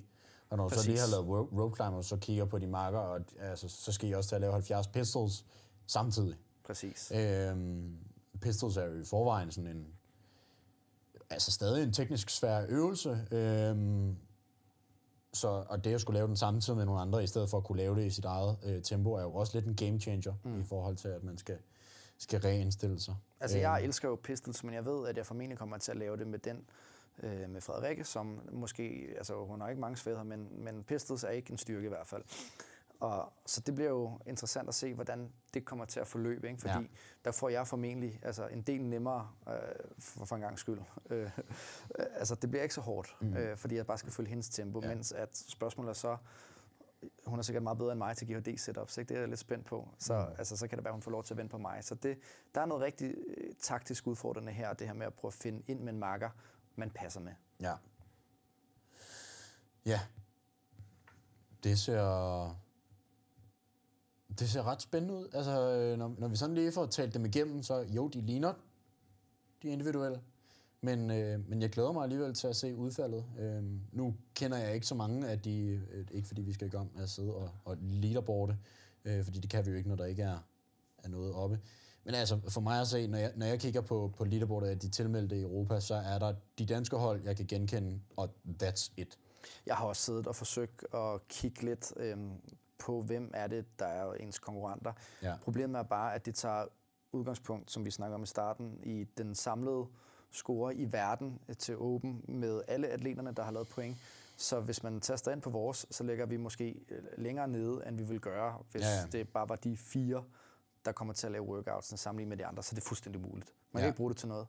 Speaker 2: Og når du så lige har lavet rope climb, og så kigger på de marker, og altså, så skal I også til at lave 70 pistols samtidig.
Speaker 1: Præcis.
Speaker 2: Øhm, pistols er jo i forvejen sådan en, altså stadig en teknisk svær øvelse, øhm, så, og det at skulle lave den samtidig med nogle andre, i stedet for at kunne lave det i sit eget øh, tempo, er jo også lidt en game changer mm. i forhold til, at man skal, skal reindstille sig.
Speaker 1: Altså, jeg øhm. elsker jo Pistols, men jeg ved, at jeg formentlig kommer til at lave det med den, øh, med Frederikke, som måske, altså hun har ikke mange svagheder, men, men Pistols er ikke en styrke i hvert fald. Og, så det bliver jo interessant at se, hvordan det kommer til at forløbe, ikke? fordi ja. der får jeg formentlig altså, en del nemmere øh, for, for en gang skyld. Øh, altså, det bliver ikke så hårdt, mm. øh, fordi jeg bare skal følge hendes tempo, ja. mens at spørgsmålet er så, hun er sikkert meget bedre end mig til GHD setups, ikke? det er jeg lidt spændt på. Så, mm. altså, så kan det være, hun får lov til at vente på mig. Så det, der er noget rigtig øh, taktisk udfordrende her, det her med at prøve at finde ind med en marker, man passer med.
Speaker 2: Ja. Ja. Det ser det ser ret spændende ud. Altså, øh, når, når vi sådan lige får talt dem igennem, så jo, de ligner de individuelle. Men, øh, men jeg glæder mig alligevel til at se udfaldet. Øh, nu kender jeg ikke så mange af de, øh, ikke fordi vi skal i gang med at sidde og, og leaderboarde, øh, fordi det kan vi jo ikke, når der ikke er, er noget oppe. Men altså, for mig at se, når jeg, når jeg kigger på, på leaderboardet af de tilmeldte i Europa, så er der de danske hold, jeg kan genkende, og that's it.
Speaker 1: Jeg har også siddet og forsøgt at kigge lidt øh, på, hvem er det, der er ens konkurrenter. Ja. Problemet er bare, at det tager udgangspunkt, som vi snakker om i starten, i den samlede score i verden til Open med alle atleterne, der har lavet point. Så hvis man taster ind på vores, så ligger vi måske øh, længere nede, end vi vil gøre, hvis ja, ja. det bare var de fire, der kommer til at lave workouts sammenlignet med de andre. Så det er fuldstændig umuligt. Man kan ja. ikke bruge det til noget.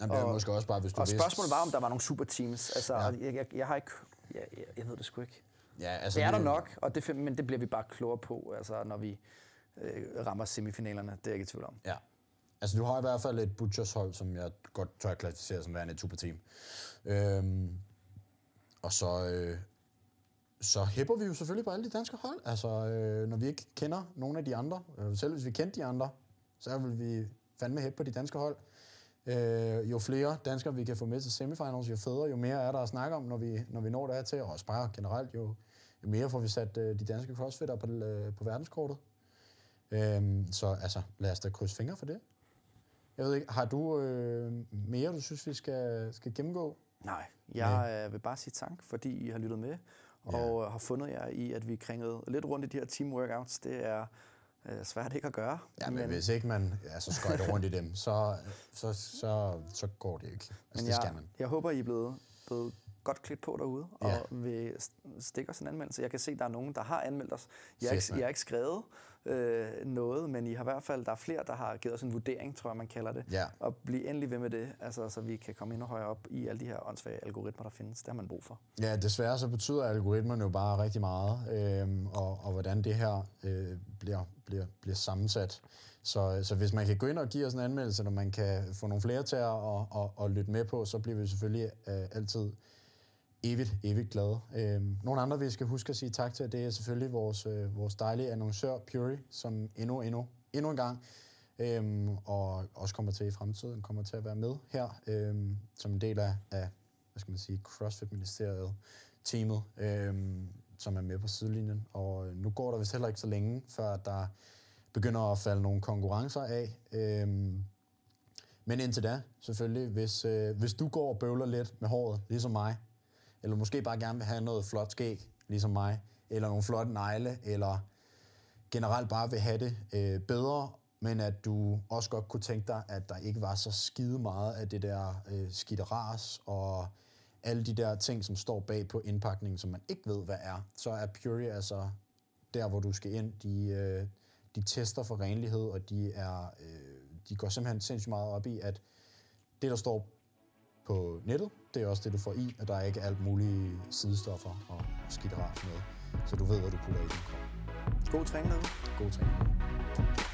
Speaker 2: Jamen, det er og, måske også bare, hvis du
Speaker 1: Og spørgsmålet var, om der var nogle super teams. Altså, ja. jeg, jeg, jeg, har ikke... Jeg, jeg, jeg ved det sgu ikke. Ja, altså det er der nok, og det, men det bliver vi bare klogere på, altså, når vi øh, rammer semifinalerne. Det er jeg ikke i tvivl om.
Speaker 2: Ja. Altså, du har i hvert fald et Butchers hold, som jeg godt tør klassificere som værende et superteam. Øhm, og så, øh, så hæpper vi jo selvfølgelig på alle de danske hold. Altså, øh, når vi ikke kender nogen af de andre, øh, selv hvis vi kendte de andre, så vil vi fandme hæppe på de danske hold. Øh, jo flere danskere vi kan få med til semifinals, jo federe, jo mere er der at snakke om, når vi, når vi når der til. Og også bare generelt, jo, jo mere får vi sat øh, de danske crossfitter på, øh, på verdenskortet. Øh, så altså, lad os da krydse fingre for det. Jeg ved ikke, har du øh, mere, du synes, vi skal, skal gennemgå?
Speaker 1: Nej, jeg øh, vil bare sige tak, fordi I har lyttet med, og ja. har fundet jer i, at vi kringede lidt rundt i de her team workouts. Det er øh, svært ikke at gøre.
Speaker 2: Ja, men, men hvis ikke man altså, skøjter rundt i dem, så, så, så, så går det ikke. Altså,
Speaker 1: men det skal man. Jeg håber, I er blevet, blevet godt klædt på derude, og ja. vil stikke os en anmeldelse. Jeg kan se, at der er nogen, der har anmeldt os. Jeg har ikke, jeg har ikke skrevet øh, noget, men I har i hvert fald, der er flere, der har givet os en vurdering, tror jeg, man kalder det. Ja. Og bliv endelig ved med det, altså, så vi kan komme endnu højere op i alle de her åndssvage algoritmer, der findes. Det har man brug for.
Speaker 2: Ja, desværre så betyder algoritmerne jo bare rigtig meget, øh, og, og hvordan det her øh, bliver, bliver, bliver sammensat. Så, så hvis man kan gå ind og give os en anmeldelse, og man kan få nogle flere til at og, og, og lytte med på, så bliver vi selvfølgelig øh, altid evigt, evigt glade. Øh, nogle andre, vi skal huske at sige tak til, det er selvfølgelig vores, øh, vores dejlige annoncør Puri, som endnu, endnu, endnu en gang, øh, og også kommer til i fremtiden, kommer til at være med her, øh, som en del af, af hvad skal man sige, CrossFit-ministeriet, teamet, øh, som er med på sidelinjen. Og øh, nu går der vist heller ikke så længe, før der begynder at falde nogle konkurrencer af. Øh, men indtil da, selvfølgelig, hvis, øh, hvis du går og bøvler lidt med håret, ligesom mig, eller måske bare gerne vil have noget flot skæg, ligesom mig, eller nogle flotte negle, eller generelt bare vil have det øh, bedre, men at du også godt kunne tænke dig, at der ikke var så skide meget af det der øh, skidteras og alle de der ting, som står bag på indpakningen, som man ikke ved, hvad er, så er Puri altså der, hvor du skal ind. De, øh, de tester for renlighed, og de, er, øh, de går simpelthen sindssygt meget op i, at det, der står på nettet, det er også det, du får i, og der er ikke alt mulige sidestoffer og skidt med. Så du ved, hvad du putter i din krop.
Speaker 1: God træning derude.
Speaker 2: God træning derude.